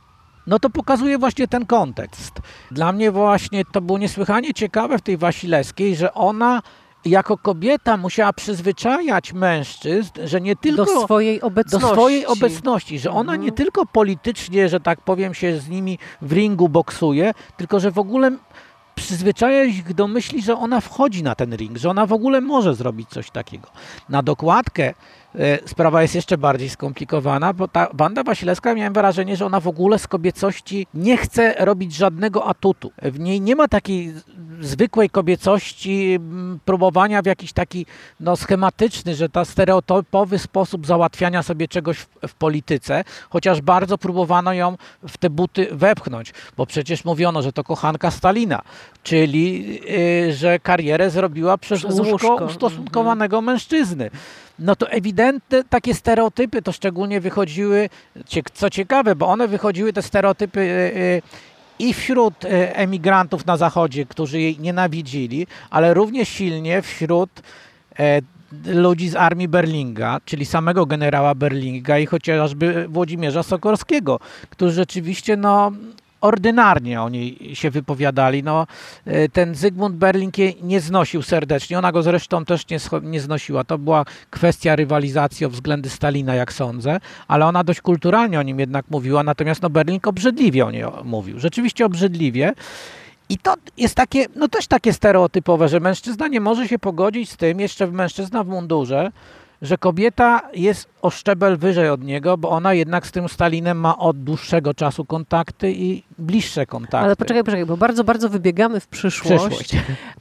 No to pokazuje właśnie ten kontekst. Dla mnie właśnie to było niesłychanie ciekawe w tej Wasilewskiej, że ona jako kobieta musiała przyzwyczajać mężczyzn, że nie tylko do swojej do obecności. swojej obecności, że ona Mhm. nie tylko politycznie, że tak powiem, się z nimi w ringu boksuje, tylko że w ogóle przyzwyczaja ich do myśli, że ona wchodzi na ten ring, że ona w ogóle może zrobić coś takiego. Na dokładkę sprawa jest jeszcze bardziej skomplikowana, bo ta Wanda Wasilewska miałem wrażenie, że ona w ogóle z kobiecości nie chce robić żadnego atutu. W niej nie ma takiej zwykłej kobiecości, m, próbowania w jakiś taki no, schematyczny, że ta stereotypowy sposób załatwiania sobie czegoś w, w polityce, chociaż bardzo próbowano ją w te buty wepchnąć, bo przecież mówiono, że to kochanka Stalina, czyli y, że karierę zrobiła przez, Przez łóżko, łóżko. ustosunkowanego mężczyzny. No to ewidentne takie stereotypy to szczególnie wychodziły, co ciekawe, bo one wychodziły, te stereotypy y, y, i wśród y, emigrantów na zachodzie, którzy jej nienawidzili, ale równie silnie wśród e, ludzi z armii Berlinga, czyli samego generała Berlinga i chociażby Włodzimierza Sokorskiego, którzy rzeczywiście no, ordynarnie o niej się wypowiadali. No, e, ten Zygmunt Berling jej nie znosił serdecznie, ona go zresztą też nie, nie znosiła. To była kwestia rywalizacji o względy Stalina, jak sądzę, ale ona dość kulturalnie o nim jednak mówiła, natomiast no, Berling obrzydliwie o niej mówił. Rzeczywiście obrzydliwie. I to jest takie, no też takie stereotypowe, że mężczyzna nie może się pogodzić z tym, jeszcze mężczyzna w mundurze, że kobieta jest o szczebel wyżej od niego, bo ona jednak z tym Stalinem ma od dłuższego czasu kontakty i bliższe kontakty. Ale poczekaj, poczekaj, bo bardzo, bardzo wybiegamy w przyszłość, Przyszłość.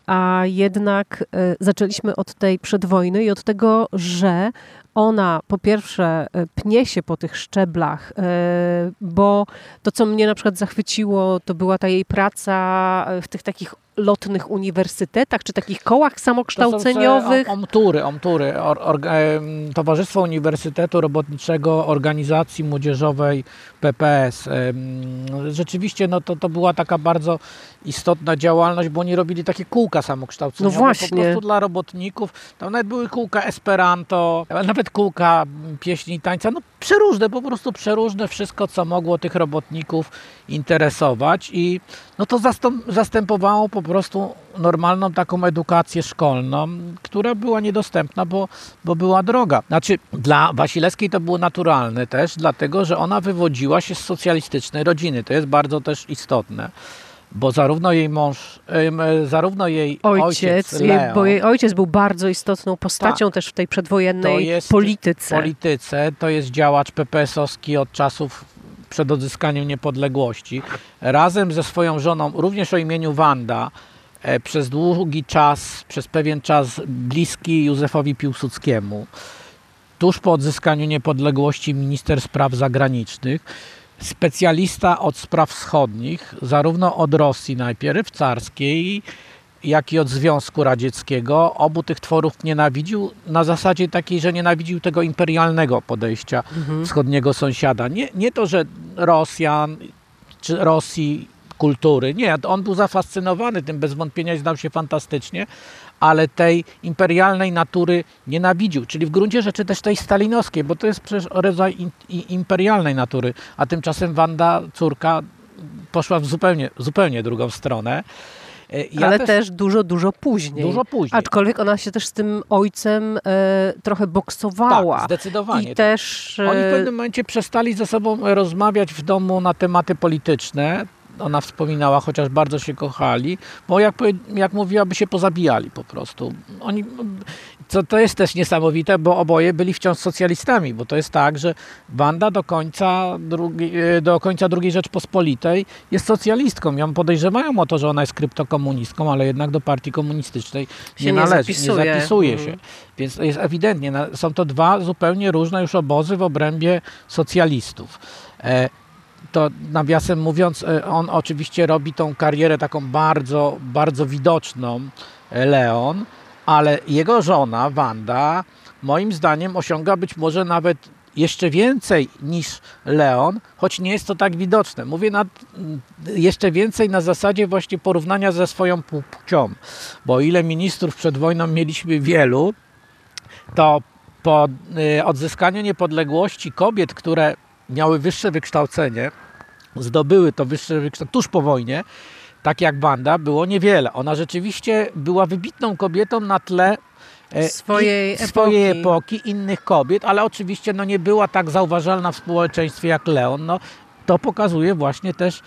a jednak e, zaczęliśmy od tej przedwojny i od tego, że ona po pierwsze e, pnie się po tych szczeblach, e, bo to, co mnie na przykład zachwyciło, to była ta jej praca e, w tych takich lotnych uniwersytetach, czy takich kołach samokształceniowych. To są Omtury, omtury or, em, Towarzystwo Uniwersytetu Robotniczego Organizacji Młodzieżowej PPS. Em, Rzeczywiście no, to, to była taka bardzo istotna działalność, bo oni robili takie kółka samokształceniowe No właśnie. po prostu dla robotników. Tam nawet były kółka Esperanto, nawet kółka pieśni i tańca, no przeróżne, po prostu przeróżne, wszystko co mogło tych robotników interesować i no to zastępowało po prostu normalną taką edukację szkolną, która była niedostępna, bo, bo była droga. Znaczy dla Wasilewskiej to było naturalne też, dlatego że ona wywodziła się z socjalistycznej rodziny. To jest bardzo też istotne. Bo zarówno jej mąż, zarówno jej ojciec, Ojciec, Leo, bo jej ojciec był bardzo istotną postacią też w tej przedwojennej polityce. polityce, to jest działacz PPS-owski od czasów przed odzyskaniem niepodległości. Razem ze swoją żoną, również o imieniu Wanda, przez długi czas, przez pewien czas bliski Józefowi Piłsudskiemu. Tuż po odzyskaniu niepodległości minister spraw zagranicznych. specjalista od spraw wschodnich, zarówno od Rosji najpierw carskiej, jak i od Związku Radzieckiego. Obu tych tworów nienawidził na zasadzie takiej, że nienawidził tego imperialnego podejścia mhm. wschodniego sąsiada. Nie, nie to, że Rosjan czy Rosji kultury. Nie, on był zafascynowany tym, bez wątpienia i znał się fantastycznie, ale tej imperialnej natury nienawidził, czyli w gruncie rzeczy też tej stalinowskiej, bo to jest przecież rodzaj imperialnej natury, a tymczasem Wanda, córka, poszła w zupełnie, zupełnie drugą stronę. E, ja Ale też, też, dużo, dużo później. Dużo później. Aczkolwiek ona się też z tym ojcem e, trochę boksowała. Tak, zdecydowanie. I tak. też... Oni w pewnym momencie przestali ze sobą rozmawiać w domu na tematy polityczne ona wspominała, chociaż bardzo się kochali, bo jak, jak mówiła, by się pozabijali po prostu. Oni, co to jest też niesamowite, bo oboje byli wciąż socjalistami, bo to jest tak, że Wanda do końca, drugi, e, do końca II Rzeczpospolitej jest socjalistką. Ją podejrzewają o to, że ona jest kryptokomunistką, ale jednak do partii komunistycznej nie, nie należy, zapisuje. nie zapisuje mhm. się. Więc jest ewidentnie, są to dwa zupełnie różne już obozy w obrębie socjalistów. To nawiasem mówiąc, e, on oczywiście robi tą karierę taką bardzo, bardzo widoczną, e, Leon, ale jego żona, Wanda, moim zdaniem osiąga być może nawet jeszcze więcej niż Leon, choć nie jest to tak widoczne. Mówię na, jeszcze więcej na zasadzie właśnie porównania ze swoją płcią, bo ile ministrów przed wojną mieliśmy wielu, to po y, odzyskaniu niepodległości kobiet, które miały wyższe wykształcenie, zdobyły to wyższe wykształcenie tuż po wojnie, tak jak Wanda, było niewiele. Ona rzeczywiście była wybitną kobietą na tle e, swojej, epoki. swojej epoki, innych kobiet, ale oczywiście no, nie była tak zauważalna w społeczeństwie jak Leon. No, to pokazuje właśnie też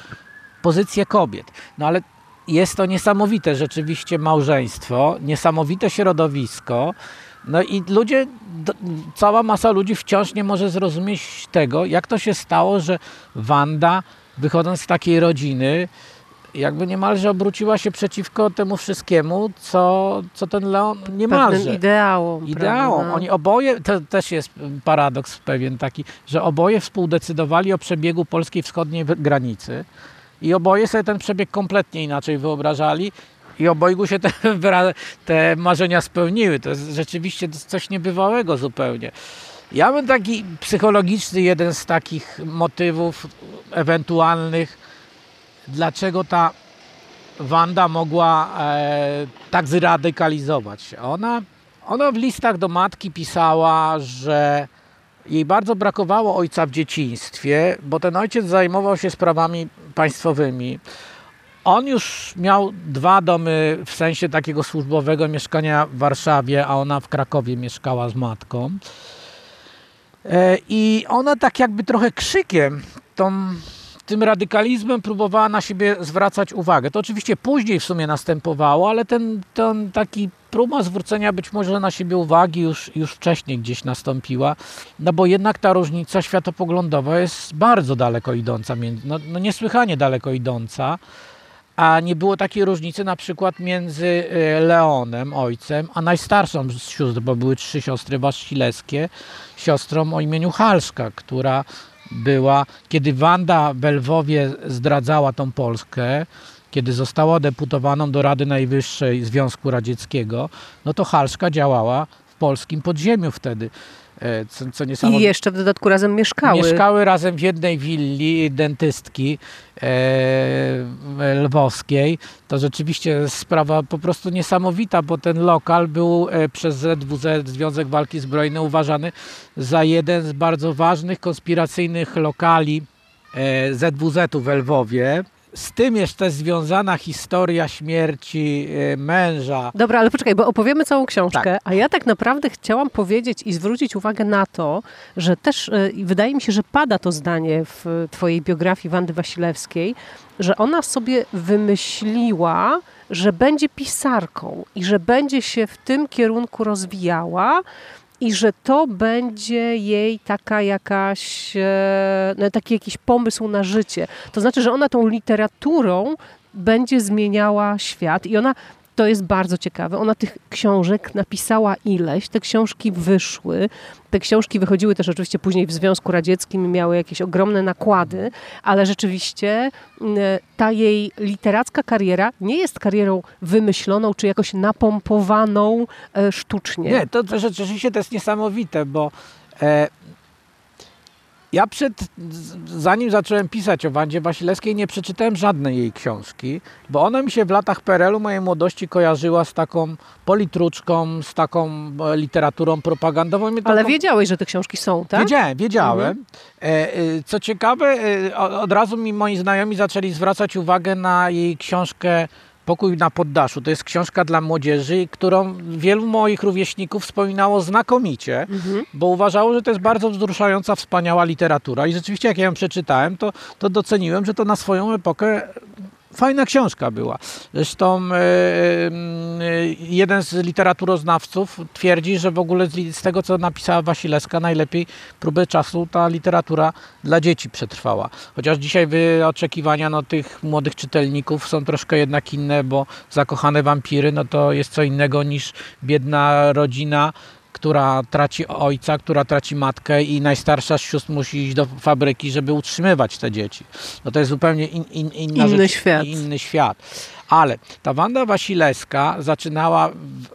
pozycję kobiet. No ale jest to niesamowite rzeczywiście małżeństwo, niesamowite środowisko. No i ludzie, cała masa ludzi wciąż nie może zrozumieć tego, jak to się stało, że Wanda, wychodząc z takiej rodziny, jakby niemalże obróciła się przeciwko temu wszystkiemu, co, co ten Leon niemalże. Pewnym ideałom. Ideałom. No. Oni oboje, to też jest paradoks pewien taki, że oboje współdecydowali o przebiegu polskiej wschodniej granicy i oboje sobie ten przebieg kompletnie inaczej wyobrażali i obojgu się te, te marzenia spełniły. To jest rzeczywiście coś niebywałego zupełnie. Ja bym taki psychologiczny, jeden z takich motywów ewentualnych, dlaczego ta Wanda mogła e, tak zradykalizować się. Ona, ona w listach do matki pisała, że jej bardzo brakowało ojca w dzieciństwie, bo ten ojciec zajmował się sprawami państwowymi. On już miał dwa domy w sensie takiego służbowego mieszkania w Warszawie, a ona w Krakowie mieszkała z matką. E, I ona tak jakby trochę krzykiem tą, tym radykalizmem próbowała na siebie zwracać uwagę. To oczywiście później w sumie następowało, ale ten, ten taki próba zwrócenia być może na siebie uwagi już, już wcześniej gdzieś nastąpiła, no bo jednak ta różnica światopoglądowa jest bardzo daleko idąca, no, no niesłychanie daleko idąca a nie było takiej różnicy na przykład między e, Leonem, ojcem, a najstarszą z sióstr, bo były trzy siostry wasilewskie, siostrą o imieniu Halszka, która była, kiedy Wanda w Lwowie zdradzała tą Polskę, kiedy została deputowaną do Rady Najwyższej Związku Radzieckiego, no to Halszka działała w polskim podziemiu wtedy. E, co, co I jeszcze w dodatku razem mieszkały. Mieszkały razem w jednej willi dentystki e, lwowskiej. To rzeczywiście sprawa po prostu niesamowita, bo ten lokal był e, przez ZWZ, Związek Walki Zbrojnej, uważany za jeden z bardzo ważnych konspiracyjnych lokali e, ZWZ-u w Lwowie z tym jest też związana historia śmierci e, męża. Dobra, ale poczekaj, bo opowiemy całą książkę, tak. a ja tak naprawdę chciałam powiedzieć i zwrócić uwagę na to, że też e, wydaje mi się, że pada to zdanie w twojej biografii Wandy Wasilewskiej, że ona sobie wymyśliła, że będzie pisarką i że będzie się w tym kierunku rozwijała, i że to będzie jej taka jakaś, e, no, taki jakiś pomysł na życie. To znaczy, że ona tą literaturą będzie zmieniała świat i ona to jest bardzo ciekawe. Ona tych książek napisała ileś, te książki wyszły. Te książki wychodziły też oczywiście później w Związku Radzieckim, miały jakieś ogromne nakłady, ale rzeczywiście mm, ta jej literacka kariera nie jest karierą wymyśloną czy jakoś napompowaną e, sztucznie. Nie, to, to rzeczywiście to jest niesamowite, bo e, ja przed, zanim zacząłem pisać o Wandzie Wasilewskiej, nie przeczytałem żadnej jej książki, bo ona mi się w latach PRL-u mojej młodości kojarzyła z taką politruczką, z taką e, literaturą propagandową. Ale wiedziałeś, że te książki są, tak? Wiedziałem, wiedziałem. Mhm. E, e, co ciekawe, od razu mi moi znajomi zaczęli zwracać uwagę na jej książkę Pokój na poddaszu. To jest książka dla młodzieży, którą wielu moich rówieśników wspominało znakomicie, mhm. bo uważało, że to jest bardzo wzruszająca, wspaniała literatura. I rzeczywiście, jak ja ją przeczytałem, to, to doceniłem, że to na swoją epokę fajna książka była. Zresztą e, e, jeden z literaturoznawców twierdzi, że w ogóle z, tego, co napisała Wasilewska, najlepiej próbę czasu ta literatura dla dzieci przetrwała. Chociaż dzisiaj oczekiwania no, tych młodych czytelników są troszkę jednak inne, bo zakochane wampiry no, to jest co innego niż biedna rodzina która traci ojca, która traci matkę i najstarsza z sióstr musi iść do fabryki, żeby utrzymywać te dzieci. No to jest zupełnie in, in, inna inny rzecz, świat. inny świat. Ale ta Wanda Wasilewska zaczynała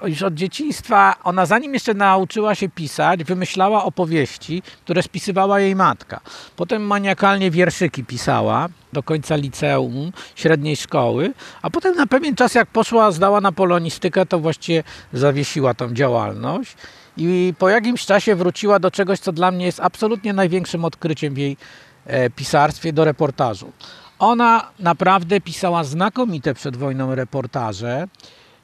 już od dzieciństwa, ona zanim jeszcze nauczyła się pisać, wymyślała opowieści, które spisywała jej matka. Potem maniakalnie wierszyki pisała do końca liceum, średniej szkoły, a potem na pewien czas jak poszła, zdała na polonistykę, to właściwie zawiesiła tą działalność i po jakimś czasie wróciła do czegoś, co dla mnie jest absolutnie największym odkryciem w jej e, pisarstwie, do reportażu. Ona naprawdę pisała znakomite przed wojną reportaże.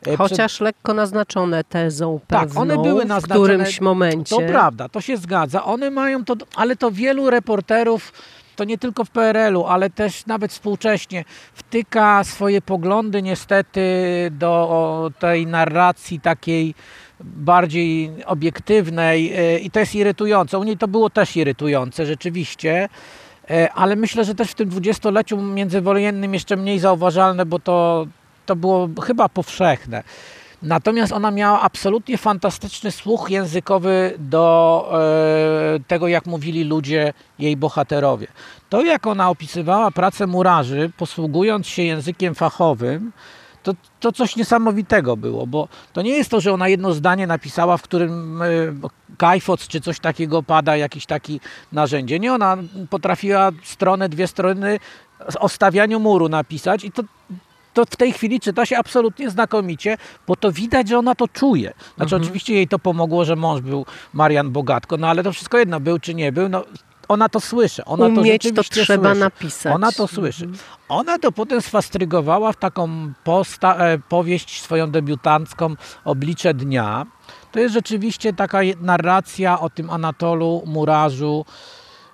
E, Chociaż przed... lekko naznaczone tezą pewną, tak, one były naznaczone, w którymś momencie. To prawda, to się zgadza. One mają to, ale to wielu reporterów to nie tylko w PRL-u, ale też nawet współcześnie wtyka swoje poglądy niestety do tej narracji takiej bardziej obiektywnej e, i to jest irytujące. U niej to było też irytujące rzeczywiście, e, ale myślę, że też w tym dwudziestoleciu międzywojennym jeszcze mniej zauważalne, bo to, to było chyba powszechne. Natomiast ona miała absolutnie fantastyczny słuch językowy do e, tego, jak mówili ludzie, jej bohaterowie. To, jak ona opisywała pracę murarzy, posługując się językiem fachowym, to, to coś niesamowitego było, bo to nie jest to, że ona jedno zdanie napisała, w którym e, kajfoc czy coś takiego pada, jakiś taki narzędzie. Nie, ona potrafiła stronę, dwie strony o stawianiu muru napisać i to to w tej chwili czyta się absolutnie znakomicie, bo to widać, że ona to czuje. Znaczy mhm. oczywiście jej to pomogło, że mąż był Marian Bogatko, no ale to wszystko jedno, był czy nie był, no ona to słyszy. Ona Umieć to, to trzeba słyszy. napisać. Ona to słyszy. Mhm. Ona to potem sfastrygowała w taką posta, e, powieść swoją debiutancką Oblicze Dnia. To jest rzeczywiście taka narracja o tym Anatolu, murarzu,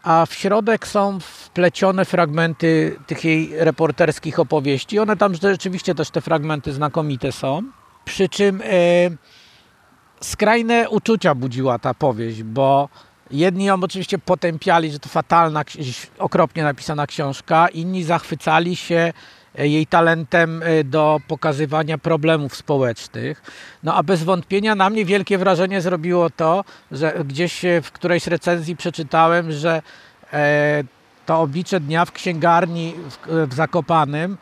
a w środek są wplecione fragmenty tych jej reporterskich opowieści. One tam rzeczywiście też te fragmenty znakomite są. Przy czym e, skrajne uczucia budziła ta powieść, bo Jedni ją oczywiście potępiali, że to fatalna, okropnie napisana książka, inni zachwycali się e, jej talentem e, do pokazywania problemów społecznych. No a bez wątpienia na mnie wielkie wrażenie zrobiło to, że gdzieś w którejś recenzji przeczytałem, że e, to oblicze dnia w księgarni w Zakopanym,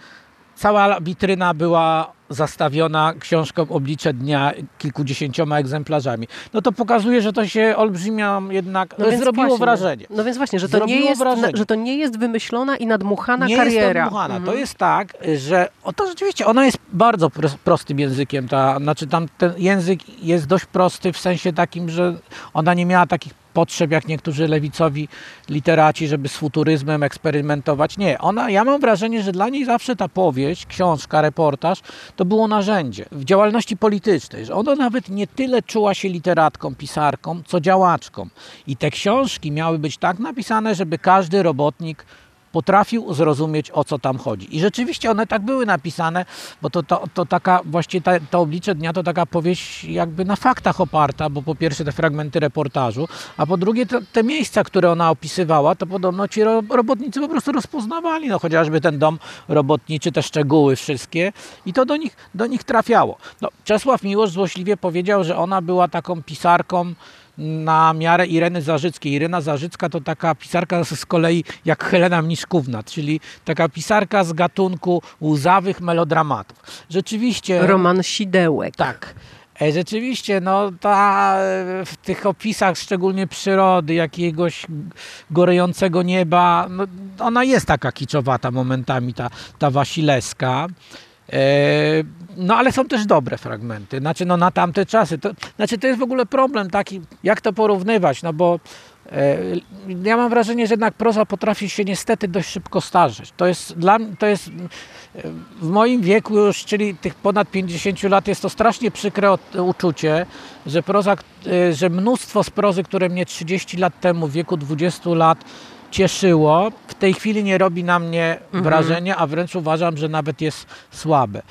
cała witryna była zastawiona książką Oblicze Dnia kilkudziesięcioma egzemplarzami. No to pokazuje, że to się olbrzymia jednak no zrobiło właśnie, wrażenie. No więc właśnie, że to, nie jest, że to nie jest wymyślona i nadmuchana nie kariera. Jest nadmuchana. Mhm. To jest tak, że o to rzeczywiście ona jest bardzo prostym językiem. Ta, znaczy tam ten język jest dość prosty w sensie takim, że ona nie miała takich potrzeb, jak niektórzy lewicowi literaci, żeby z futuryzmem eksperymentować. Nie, ona, ja mam wrażenie, że dla niej zawsze ta powieść, książka, reportaż to było narzędzie w działalności politycznej, że ona nawet nie tyle czuła się literatką, pisarką, co działaczką. I te książki miały być tak napisane, żeby każdy robotnik potrafił zrozumieć, o co tam chodzi. I rzeczywiście one tak były napisane, bo to, to, to taka, właściwie ta, to oblicze dnia to taka powieść jakby na faktach oparta, bo po pierwsze te fragmenty reportażu, a po drugie te, te miejsca, które ona opisywała, to podobno ci ro, robotnicy po prostu rozpoznawali, no chociażby ten dom robotniczy, te szczegóły wszystkie i to do nich, do nich trafiało. No, Czesław Miłosz złośliwie powiedział, że ona była taką pisarką, na miarę Ireny Zarzyckiej. Irena Zarzycka to taka pisarka z kolei jak Helena Mniszkówna, czyli taka pisarka z gatunku łzawych melodramatów. Rzeczywiście... Roman Sidełek. Tak. E, rzeczywiście, no ta w tych opisach, szczególnie przyrody, jakiegoś gorejącego nieba, no, ona jest taka kiczowata momentami, ta, ta Wasilewska. E, no ale są też dobre fragmenty, znaczy no na tamte czasy. To, znaczy to jest w ogóle problem taki, jak to porównywać, no bo e, ja mam wrażenie, że jednak proza potrafi się niestety dość szybko starzeć. To jest dla to jest w moim wieku już, czyli tych ponad 50 lat, jest to strasznie przykre uczucie, że proza, e, że mnóstwo z prozy, które mnie 30 lat temu, w wieku 20 lat cieszyło, w tej chwili nie robi na mnie mhm. wrażenia, a wręcz uważam, że nawet jest słabe.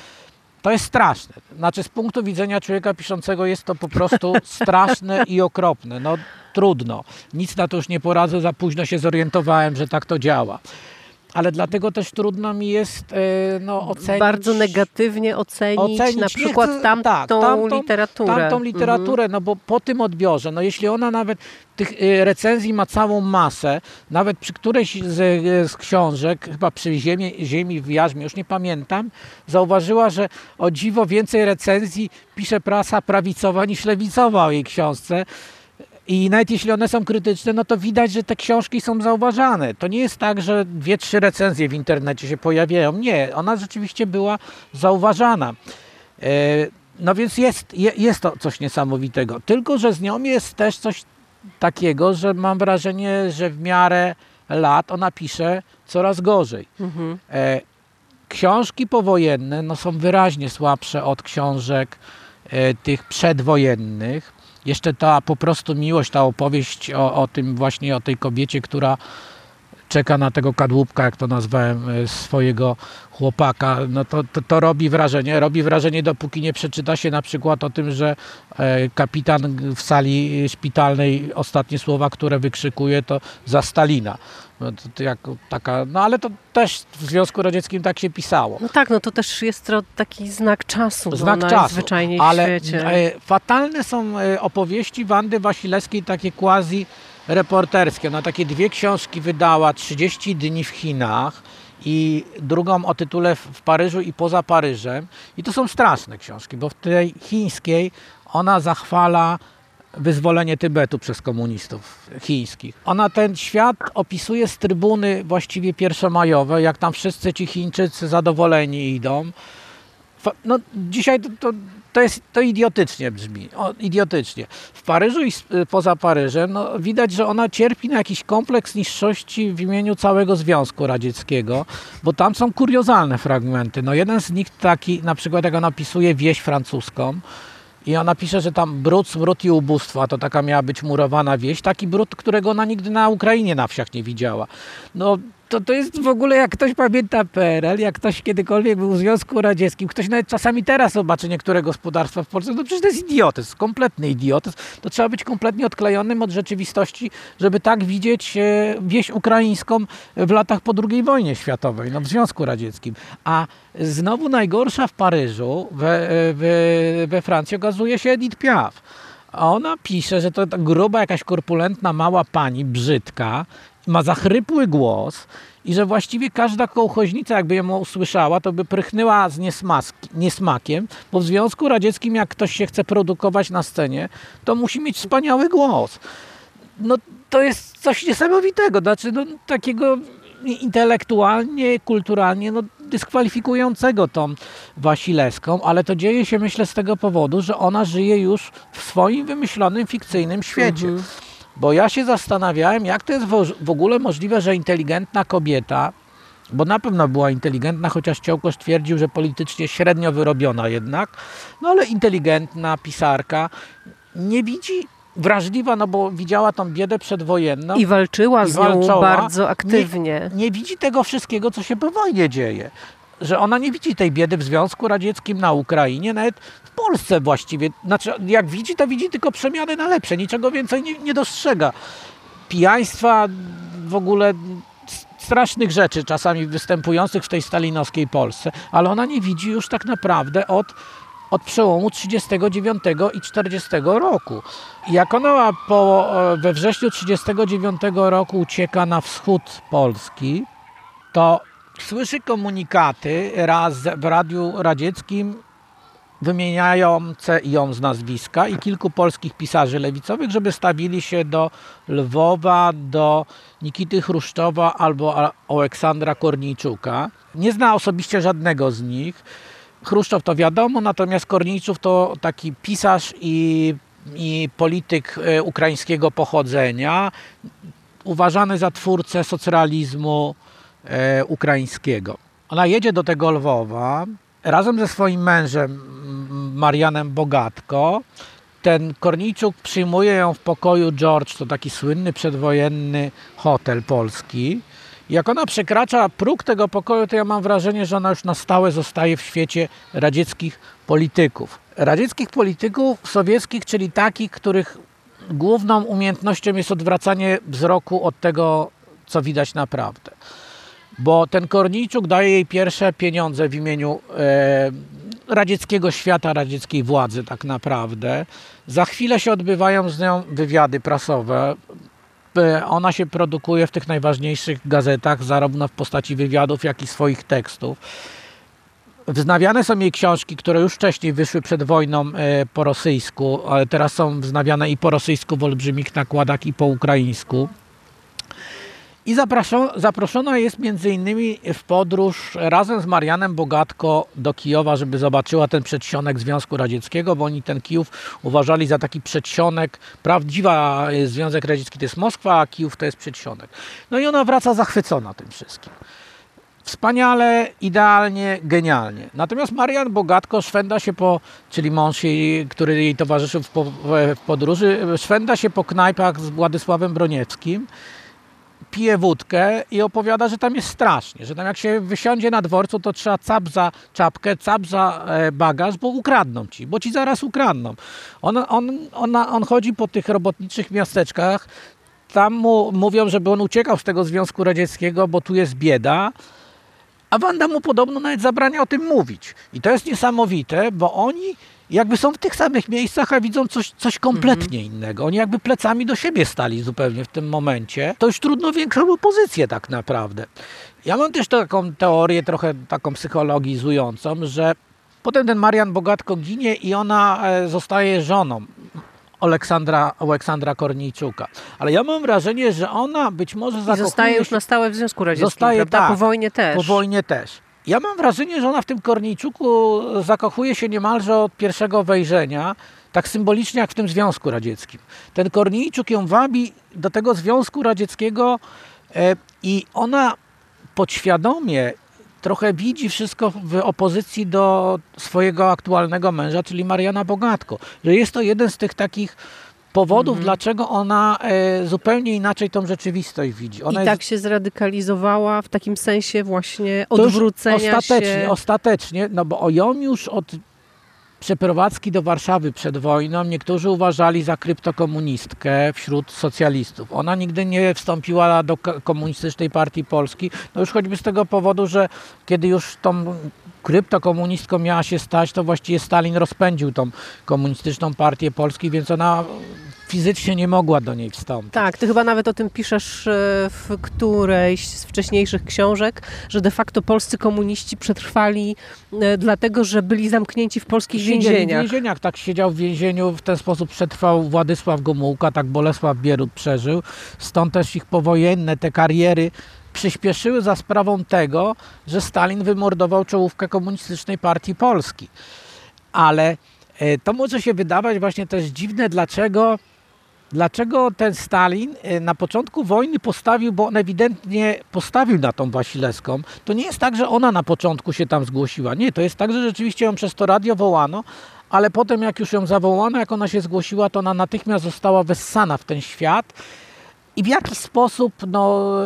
To jest straszne. Znaczy, z punktu widzenia człowieka piszącego jest to po prostu straszne i okropne. No trudno. Nic na to już nie poradzę, za późno się zorientowałem, że tak to działa ale dlatego też trudno mi jest e, no, ocenić. Bardzo negatywnie ocenić, ocenić na przykład chcę, tamtą, tak, tamtą, literaturę. Tamtą literaturę, mhm. no bo po tym odbiorze, no jeśli ona nawet tych e, recenzji ma całą masę, nawet przy którejś z, z książek, chyba przy Ziemi, Ziemi w Jarzmie, już nie pamiętam, zauważyła, że o dziwo więcej recenzji pisze prasa prawicowa niż lewicowa o jej książce. I nawet jeśli one są krytyczne, no to widać, że te książki są zauważane. To nie jest tak, że dwie, trzy recenzje w internecie się pojawiają. Nie, ona rzeczywiście była zauważana. E, no więc jest, jest to coś niesamowitego. Tylko, że z nią jest też coś takiego, że mam wrażenie, że w miarę lat ona pisze coraz gorzej. Mhm. E, książki powojenne no, są wyraźnie słabsze od książek e, tych przedwojennych jeszcze ta po prostu miłość, ta opowieść o, o tym właśnie, o tej kobiecie, która czeka na tego kadłubka, jak to nazwałem, e, swojego chłopaka, no to, to, to, robi wrażenie. Robi wrażenie, dopóki nie przeczyta się na przykład o tym, że e, kapitan w sali szpitalnej ostatnie słowa, które wykrzykuje, to za Stalina. No, jak taka, no ale to też w Związku Radzieckim tak się pisało. No tak, no to też jest taki znak czasu. No, znak no, czasu, ale w świecie. E, fatalne są opowieści Wandy Wasilewskiej, takie quasi reporterskie. Ona takie dwie książki wydała, 30 dni w Chinach i drugą o tytule w Paryżu i poza Paryżem. I to są straszne książki, bo w tej chińskiej ona zachwala wyzwolenie Tybetu przez komunistów chińskich. Ona ten świat opisuje z trybuny właściwie pierwszomajowe, jak tam wszyscy ci Chińczycy zadowoleni idą. No, dzisiaj to, to to jest, to idiotycznie brzmi, o, idiotycznie. W Paryżu i poza Paryżem no, widać, że ona cierpi na jakiś kompleks niższości w imieniu całego Związku Radzieckiego, bo tam są kuriozalne fragmenty. No, jeden z nich taki, na przykład jak ona opisuje wieś francuską, i ona pisze, że tam brud, smród i ubóstwo, a to taka miała być murowana wieś, taki brud, którego ona nigdy na Ukrainie na wsiach nie widziała. No to, to jest w ogóle, jak ktoś pamięta PRL, jak ktoś kiedykolwiek był w Związku Radzieckim, ktoś nawet czasami teraz zobaczy niektóre gospodarstwa w Polsce, no przecież to jest idiotyzm, kompletny idiotyzm. To trzeba być kompletnie odklejonym od rzeczywistości, żeby tak widzieć e, wieś ukraińską w latach po II wojnie światowej, no w Związku Radzieckim. A znowu najgorsza w Paryżu, we, we, we Francji okazuje się Edith Piaf. A ona pisze, że to gruba, jakaś korpulentna, mała pani, brzydka, ma zachrypły głos i że właściwie każda kołchoźnica, jakby ją usłyszała, to by prychnęła z niesmakiem, bo w Związku Radzieckim, jak ktoś się chce produkować na scenie, to musi mieć wspaniały głos. No to jest coś niesamowitego, znaczy no, takiego intelektualnie, kulturalnie no, dyskwalifikującego tą Wasilewską, ale to dzieje się myślę z tego powodu, że ona żyje już w swoim wymyślonym, fikcyjnym świecie. Mhm. Bo ja się zastanawiałem, jak to jest w ogóle możliwe, że inteligentna kobieta, bo na pewno była inteligentna, chociaż Ciołkosz twierdził, że politycznie średnio wyrobiona jednak, no ale inteligentna pisarka, nie widzi wrażliwa, no bo widziała tą biedę przedwojenną. I walczyła I z walczyła. nią bardzo aktywnie. Nie, nie widzi tego wszystkiego, co się po wojnie dzieje. Że ona nie widzi tej biedy w Związku Radzieckim, na Ukrainie, nawet w Polsce właściwie. Znaczy, jak widzi, to widzi tylko przemiany na lepsze. Niczego więcej nie, nie dostrzega. Pijaństwa, w ogóle strasznych rzeczy czasami występujących w tej stalinowskiej Polsce, ale ona nie widzi już tak naprawdę od, od przełomu 39 i 40 roku. Jak ona po, we wrześniu 39 roku ucieka na wschód Polski, to słyszy komunikaty raz w Radiu Radzieckim wymieniające ją z nazwiska i kilku polskich pisarzy lewicowych, żeby stawili się do Lwowa, do Nikity Chruszczowa albo Aleksandra Korniczuka. Nie zna osobiście żadnego z nich. Chruszczow to wiadomo, natomiast Korniczów to taki pisarz i, i polityk e, ukraińskiego pochodzenia, uważany za twórcę socrealizmu ukraińskiego. Ona jedzie do tego Lwowa razem ze swoim mężem Marianem Bogatko. Ten Korniczuk przyjmuje ją w pokoju George, to taki słynny przedwojenny hotel polski. Jak ona przekracza próg tego pokoju, to ja mam wrażenie, że ona już na stałe zostaje w świecie radzieckich polityków. Radzieckich polityków sowieckich, czyli takich, których główną umiejętnością jest odwracanie wzroku od tego, co widać naprawdę. Bo ten Korniczuk daje jej pierwsze pieniądze w imieniu e, radzieckiego świata, radzieckiej władzy tak naprawdę. Za chwilę się odbywają z nią wywiady prasowe. E, ona się produkuje w tych najważniejszych gazetach, zarówno w postaci wywiadów, jak i swoich tekstów. Wznawiane są jej książki, które już wcześniej wyszły przed wojną e, po rosyjsku, ale teraz są wznawiane i po rosyjsku w olbrzymich nakładach i po ukraińsku. I zaproszona jest między innymi w podróż razem z Marianem Bogatko do Kijowa, żeby zobaczyła ten przedsionek Związku Radzieckiego, bo oni ten Kijów uważali za taki przedsionek. Prawdziwa Związek Radziecki to jest Moskwa, a Kijów to jest przedsionek. No i ona wraca zachwycona tym wszystkim. Wspaniale, idealnie, genialnie. Natomiast Marian Bogatko szwenda się po, czyli mąż jej, który jej towarzyszył w, w podróży, szwenda się po knajpach z Władysławem Broniewskim pije wódkę i opowiada, że tam jest strasznie, że tam jak się wysiądzie na dworcu, to trzeba cap za czapkę, cap za e, bagaż, bo ukradną ci, bo ci zaraz ukradną. On, on, ona, on chodzi po tych robotniczych miasteczkach, tam mu mówią, żeby on uciekał z tego Związku Radzieckiego, bo tu jest bieda, a Wanda mu podobno nawet zabrania o tym mówić. I to jest niesamowite, bo oni jakby są w tych samych miejscach, a widzą coś, coś kompletnie mhm. innego. Oni jakby plecami do siebie stali zupełnie w tym momencie. To już trudno większą opozycję tak naprawdę. Ja mam też taką teorię trochę taką psychologizującą, że potem ten Marian Bogatko ginie i ona e, zostaje żoną Aleksandra, Aleksandra Korniczuka. Ale ja mam wrażenie, że ona być może zakochuje I zostaje już na stałe w Związku Radzieckim, zostaje, prawda? Tak, po wojnie też. Po wojnie też. Ja mam wrażenie, że ona w tym Korniczuku zakochuje się niemalże od pierwszego wejrzenia, tak symbolicznie jak w tym Związku Radzieckim. Ten Korniczuk ją wabi do tego Związku Radzieckiego e, i ona podświadomie trochę widzi wszystko w opozycji do swojego aktualnego męża, czyli Mariana Bogatko. Że jest to jeden z tych takich powodów, mhm. dlaczego ona e, zupełnie inaczej tą rzeczywistość widzi. Ona I tak się zradykalizowała w takim sensie właśnie odwrócenia ostatecznie, się... Ostatecznie, no bo ją już od przeprowadzki do Warszawy przed wojną niektórzy uważali za kryptokomunistkę wśród socjalistów. Ona nigdy nie wstąpiła do komunistycznej partii Polski, no już choćby z tego powodu, że kiedy już tą kryptokomunistką miała się stać, to właściwie Stalin rozpędził tą komunistyczną partię Polski, więc ona fizycznie nie mogła do niej wstąpić. Tak, ty chyba nawet o tym piszesz e, w którejś z wcześniejszych książek, że de facto polscy komuniści przetrwali e, dlatego, że byli zamknięci w polskich Siedzieli więzieniach. w więzieniach. Tak siedział w więzieniu, w ten sposób przetrwał Władysław Gomułka, tak Bolesław Bierut przeżył. Stąd też ich powojenne te kariery przyspieszyły za sprawą tego, że Stalin wymordował czołówkę komunistycznej partii Polski. Ale e, to może się wydawać właśnie też dziwne, dlaczego Dlaczego ten Stalin e, na początku wojny postawił, bo on ewidentnie postawił na tą Wasilewską, to nie jest tak, że ona na początku się tam zgłosiła. Nie, to jest tak, że rzeczywiście ją przez to radio wołano, ale potem jak już ją zawołano, jak ona się zgłosiła, to ona natychmiast została wessana w ten świat i w jaki sposób no,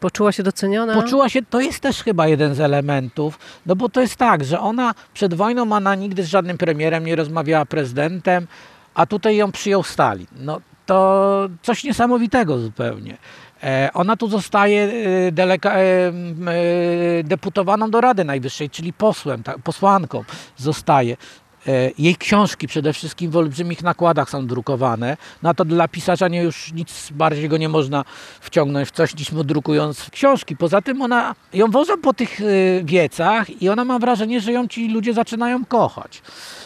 Poczuła się doceniona? Poczuła się, to jest też chyba jeden z elementów, no bo to jest tak, że ona przed wojną ona nigdy z żadnym premierem nie rozmawiała prezydentem, a tutaj ją przyjął Stalin. No to coś niesamowitego zupełnie. E, ona tu zostaje e, deleka, e, e, deputowaną do Rady Najwyższej, czyli posłem, ta, posłanką zostaje. E, jej książki przede wszystkim w olbrzymich nakładach są drukowane. No to dla pisarza nie, już nic bardziej go nie można wciągnąć w coś niż mu drukując książki. Poza tym ona ją wożą po tych e, wiecach i ona ma wrażenie, że ją ci ludzie zaczynają kochać.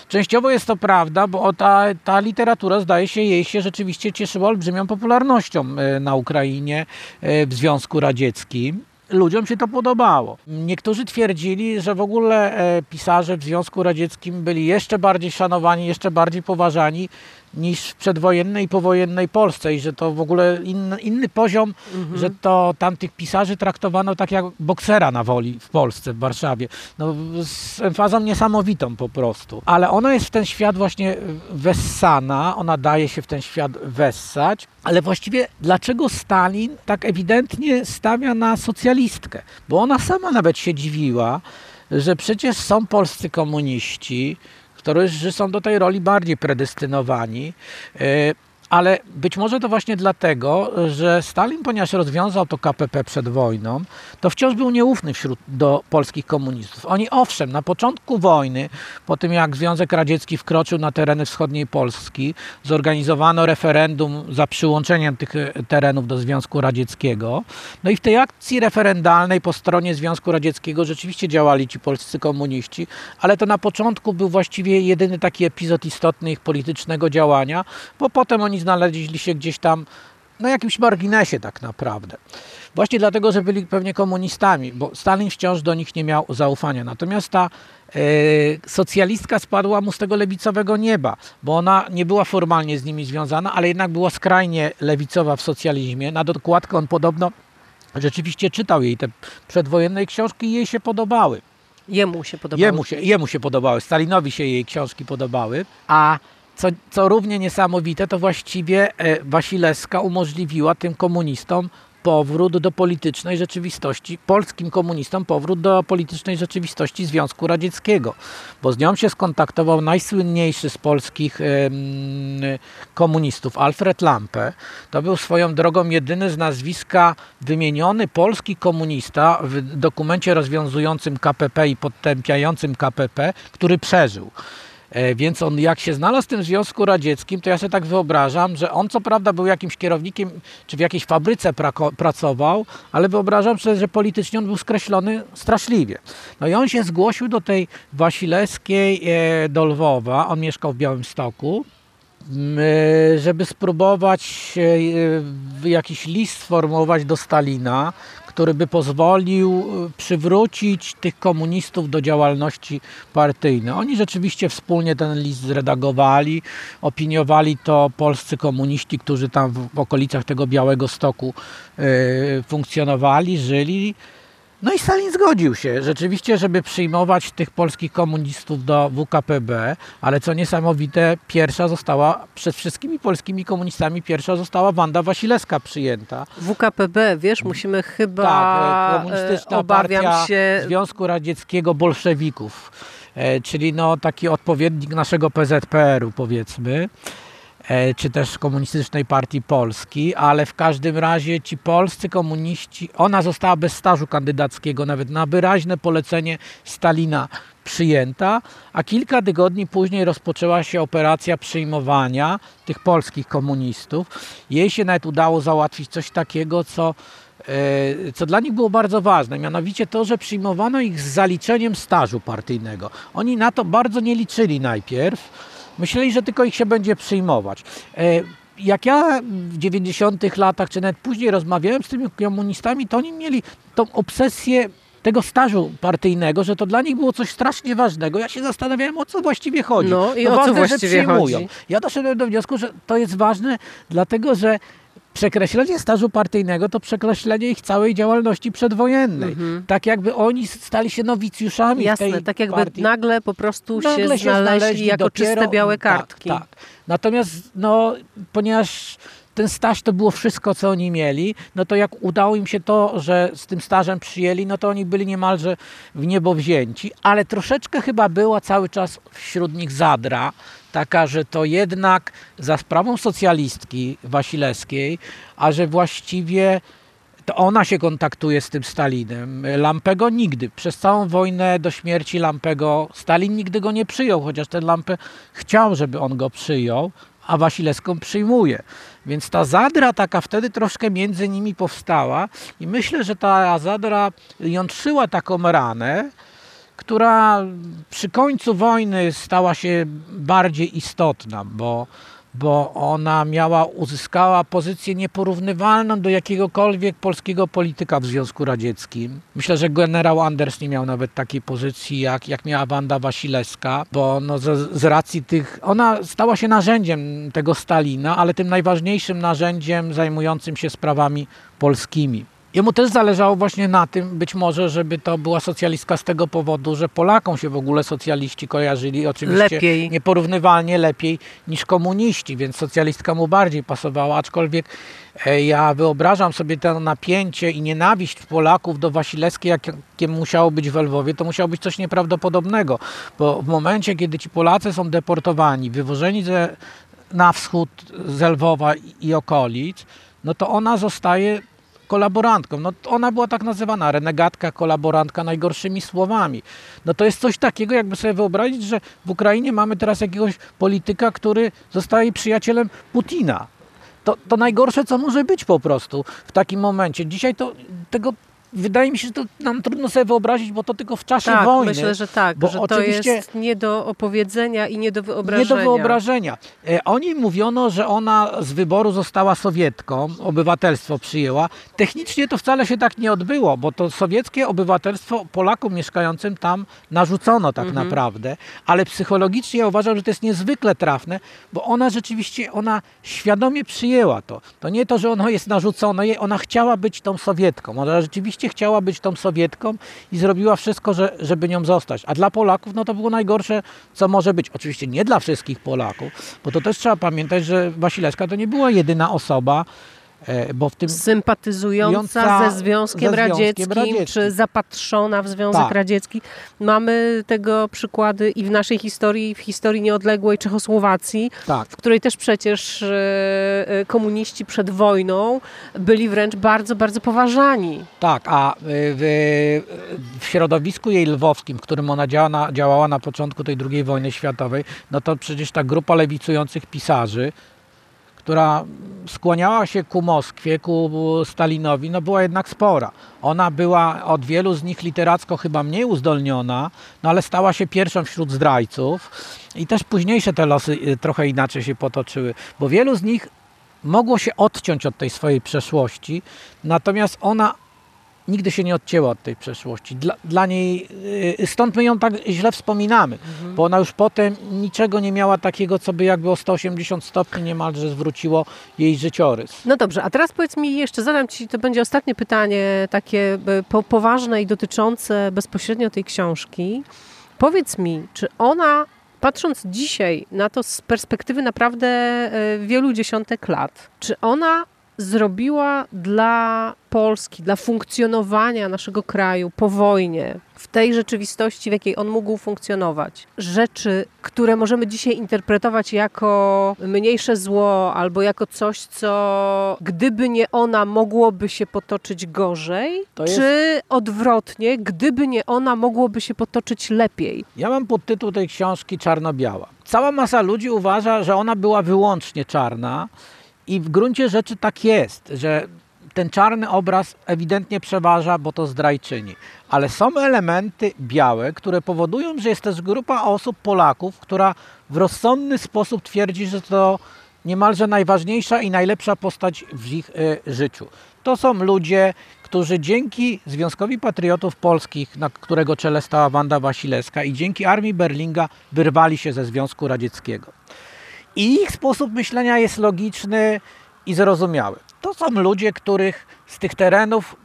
Częściowo jest to prawda, bo ta, ta literatura zdaje się jej się rzeczywiście cieszyła olbrzymią popularnością e, na Ukrainie w Związku Radzieckim ludziom się to podobało. Niektórzy twierdzili, że w ogóle e, pisarze w Związku Radzieckim byli jeszcze bardziej szanowani, jeszcze bardziej poważani niż w przedwojennej i powojennej Polsce i że to w ogóle inny, inny poziom, mhm. że to tamtych pisarzy traktowano tak jak boksera na woli w Polsce, w Warszawie. No, z emfazą niesamowitą po prostu. Ale ona jest w ten świat właśnie wessana, ona daje się w ten świat wessać, ale właściwie dlaczego Stalin tak ewidentnie stawia na socjalistkę? Bo ona sama nawet się dziwiła, że przecież są polscy komuniści, którzy są do tej roli bardziej predestynowani. Ale być może to właśnie dlatego, że Stalin, ponieważ rozwiązał to KPP przed wojną, to wciąż był nieufny wśród do polskich komunistów. Oni owszem, na początku wojny, po tym jak Związek Radziecki wkroczył na tereny wschodniej Polski, zorganizowano referendum za przyłączeniem tych terenów do Związku Radzieckiego. No i w tej akcji referendalnej po stronie Związku Radzieckiego rzeczywiście działali ci polscy komuniści, ale to na początku był właściwie jedyny taki epizod istotny ich politycznego działania, bo potem oni znaleźli się gdzieś tam na jakimś marginesie tak naprawdę. Właśnie dlatego, że byli pewnie komunistami, bo Stalin wciąż do nich nie miał zaufania. Natomiast ta e, socjalistka spadła mu z tego lewicowego nieba, bo ona nie była formalnie z nimi związana, ale jednak była skrajnie lewicowa w socjalizmie. Na dokładkę on podobno rzeczywiście czytał jej te przedwojenne książki i jej się podobały. Jemu się podobały. Jemu się, jemu się podobały. Stalinowi się jej książki podobały, a co, co równie niesamowite, to właściwie e, Wasilewska umożliwiła tym komunistom powrót do politycznej rzeczywistości, polskim komunistom powrót do politycznej rzeczywistości Związku Radzieckiego, bo z nią się skontaktował najsłynniejszy z polskich komunistów, Alfred Lampe. To był swoją drogą jedyny z nazwiska wymieniony polski komunista w dokumencie rozwiązującym KPP i podtępiającym KPP, który przeżył. E, więc on jak się znalazł w tym Związku Radzieckim, to ja sobie tak wyobrażam, że on co prawda był jakimś kierownikiem, czy w jakiejś fabryce pracował, ale wyobrażam sobie, że politycznie on był skreślony straszliwie. No i on się zgłosił do tej Wasilewskiej e, do Lwowa, on mieszkał w Białymstoku, e, żeby spróbować jakiś list sformułować do Stalina, który by pozwolił y, przywrócić tych komunistów do działalności partyjnej. Oni rzeczywiście wspólnie ten list zredagowali, opiniowali to polscy komuniści, którzy tam w okolicach tego Białego Stoku y, funkcjonowali, żyli. No i Stalin zgodził się rzeczywiście, żeby przyjmować tych polskich komunistów do WKPB, ale co niesamowite, pierwsza została, przez wszystkimi polskimi komunistami, pierwsza została Wanda Wasilewska przyjęta. WKPB, wiesz, musimy chyba... Tak, e, komunistyczna obawiam partia się... Związku Radzieckiego bolszewików, e, czyli no taki odpowiednik naszego PZPR-u powiedzmy. E, czy też Komunistycznej Partii Polski, ale w każdym razie ci polscy komuniści, ona została bez stażu kandydackiego, nawet na wyraźne polecenie Stalina przyjęta, a kilka tygodni później rozpoczęła się operacja przyjmowania tych polskich komunistów. Jej się nawet udało załatwić coś takiego, co e, co dla nich było bardzo ważne, mianowicie to, że przyjmowano ich z zaliczeniem stażu partyjnego. Oni na to bardzo nie liczyli najpierw, Myśleli, że tylko ich się będzie przyjmować. E, jak ja w 90 latach, czy nawet później rozmawiałem z tymi komunistami, to oni mieli tą obsesję tego stażu partyjnego, że to dla nich było coś strasznie ważnego. Ja się zastanawiałem, o co właściwie chodzi. No i no o ważne, co właściwie chodzi? Ja doszedłem do wniosku, że to jest ważne, dlatego że przekreślenie stażu partyjnego to przekreślenie ich całej działalności przedwojennej. Mhm. Tak jakby oni stali się nowicjuszami Jasne, w tej tak jakby partii. nagle po prostu nagle się, znaleźli, znaleźli jako dopiero, czyste białe tak, kartki. Tak, tak. Natomiast no, ponieważ ten staż to było wszystko, co oni mieli, no to jak udało im się to, że z tym stażem przyjęli, no to oni byli niemalże w niebo wzięci, ale troszeczkę chyba była cały czas wśród nich zadra, taka, że to jednak za sprawą socjalistki Wasilewskiej, a że właściwie to ona się kontaktuje z tym Stalinem. Lampego nigdy. Przez całą wojnę do śmierci Lampego Stalin nigdy go nie przyjął, chociaż ten Lampę chciał, żeby on go przyjął, a Wasilewską przyjmuje. Więc ta zadra taka wtedy troszkę między nimi powstała i myślę, że ta zadra jątrzyła taką ranę, która przy końcu wojny stała się bardziej istotna, bo bo ona miała, uzyskała pozycję nieporównywalną do jakiegokolwiek polskiego polityka w Związku Radzieckim. Myślę, że generał Anders nie miał nawet takiej pozycji, jak, jak miała Wanda Wasilewska, bo no z, z racji tych... Ona stała się narzędziem tego Stalina, ale tym najważniejszym narzędziem zajmującym się sprawami polskimi. Jemu też zależało właśnie na tym, być może, żeby to była socjalistka z tego powodu, że Polakom się w ogóle socjaliści kojarzyli oczywiście lepiej. nieporównywalnie lepiej niż komuniści, więc socjalistka mu bardziej pasowała, aczkolwiek e, ja wyobrażam sobie to napięcie i nienawiść Polaków do Wasilewskiej, jakie musiało być w Lwowie, to musiało być coś nieprawdopodobnego, bo w momencie, kiedy ci Polacy są deportowani, wywożeni ze, na wschód z Lwowa i okolic, no to ona zostaje kolaborantką. No ona była tak nazywana, renegatka, kolaborantka najgorszymi słowami. No to jest coś takiego, jakby sobie wyobrazić, że w Ukrainie mamy teraz jakiegoś polityka, który zostaje przyjacielem Putina. To, to najgorsze, co może być po prostu w takim momencie. Dzisiaj to tego wydaje mi się, że to nam trudno sobie wyobrazić, bo to tylko w czasie tak, wojny. myślę, że tak, bo że to jest nie do opowiedzenia i nie do wyobrażenia. Nie do wyobrażenia. O niej mówiono, że ona z wyboru została Sowietką, obywatelstwo przyjęła. Technicznie to wcale się tak nie odbyło, bo to sowieckie obywatelstwo Polakom mieszkającym tam narzucono tak mhm. naprawdę, ale psychologicznie ja uważam, że to jest niezwykle trafne, bo ona rzeczywiście, ona świadomie przyjęła to. To nie to, że ono jest narzucone, ona chciała być tą Sowietką. Ona rzeczywiście rzeczywiście chciała być tą Sowietką i zrobiła wszystko, że, żeby nią zostać. A dla Polaków no to było najgorsze, co może być. Oczywiście nie dla wszystkich Polaków, bo to też trzeba pamiętać, że Wasilewska to nie była jedyna osoba, bo w tym sympatyzująca ze Związkiem, ze Radzieckim, Radzieckim, czy zapatrzona w Związek tak. Radziecki. Mamy tego przykłady i w naszej historii, w historii niodległej Czechosłowacji, tak. w której też przecież e, e, komuniści przed wojną byli wręcz bardzo, bardzo poważani. Tak, a w, w środowisku jej lwowskim, w którym ona działa na, działała na początku tej II wojny światowej, no to przecież ta grupa lewicujących pisarzy, która skłaniała się ku Moskwie, ku Stalinowi, no była jednak spora. Ona była od wielu z nich literacko chyba mniej uzdolniona, no ale stała się pierwszą wśród zdrajców i też późniejsze te losy y, trochę inaczej się potoczyły, bo wielu z nich mogło się odciąć od tej swojej przeszłości, natomiast ona nigdy się nie odcięła od tej przeszłości. Dla, dla niej, y, stąd my ją tak źle wspominamy, mhm. bo ona już potem niczego nie miała takiego, co by jakby o 180 stopni niemalże zwróciło jej życiorys. No dobrze, a teraz powiedz mi jeszcze, zadam Ci, to będzie ostatnie pytanie, takie po, poważne i dotyczące bezpośrednio tej książki. Powiedz mi, czy ona patrząc dzisiaj na to z perspektywy naprawdę e, wielu dziesiątek lat, czy ona zrobiła dla Polski, dla funkcjonowania naszego kraju po wojnie, w tej rzeczywistości, w jakiej on mógł funkcjonować, rzeczy, które możemy dzisiaj interpretować jako mniejsze zło albo jako coś, co gdyby nie ona, mogłoby się potoczyć gorzej, czy odwrotnie, gdyby nie ona, mogłoby się potoczyć lepiej? Ja mam podtytuł tej książki Czarno-Biała. Cała masa ludzi uważa, że ona była wyłącznie czarna. I w gruncie rzeczy tak jest, że ten czarny obraz ewidentnie przeważa, bo to zdrajczyni. Ale są elementy białe, które powodują, że jest też grupa osób, Polaków, która w rozsądny sposób twierdzi, że to niemalże najważniejsza i najlepsza postać w ich y, życiu. To są ludzie, którzy dzięki Związkowi Patriotów Polskich, na którego czele stała Wanda Wasilewska i dzięki Armii Berlinga wyrwali się ze Związku Radzieckiego. I ich sposób myślenia jest logiczny i zrozumiały. to są ludzie, których z tych terenów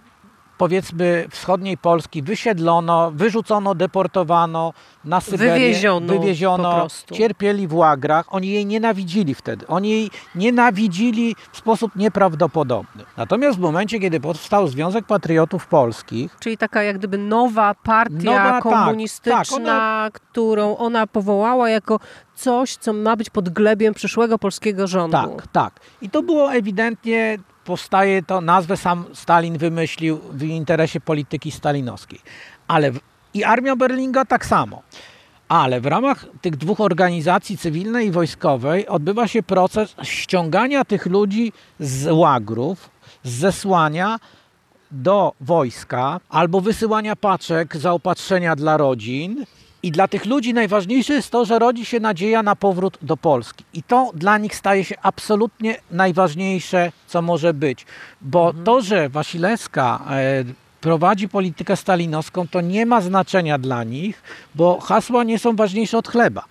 powiedzmy wschodniej Polski wysiedlono, wyrzucono, deportowano na Syberię, Wywieziono wywieziono cierpieli w łagrach. Oni jej nienawidzili wtedy. Oni jej nienawidzili w sposób nieprawdopodobny. Natomiast w momencie, kiedy powstał Związek Patriotów Polskich, Czyli taka jak gdyby nowa partia Nowa, tak, komunistyczna, tak, ona- którą ona powołała jako coś, co ma być podglebiem przyszłego polskiego rządu. Tak, tak. I to było ewidentnie, powstaje to, nazwę sam Stalin wymyślił w interesie polityki stalinowskiej. Ale w, i armia Berlinga tak samo. Ale w ramach tych dwóch organizacji cywilnej i wojskowej odbywa się proces ściągania tych ludzi z łagrów, z zesłania do wojska albo wysyłania paczek zaopatrzenia dla rodzin. I dla tych ludzi najważniejsze jest to, że rodzi się nadzieja na powrót do Polski. I to dla nich staje się absolutnie najważniejsze, co może być. Bo to, że Wasilewska e, prowadzi politykę stalinowską, to nie ma znaczenia dla nich, bo hasła nie są ważniejsze od chleba.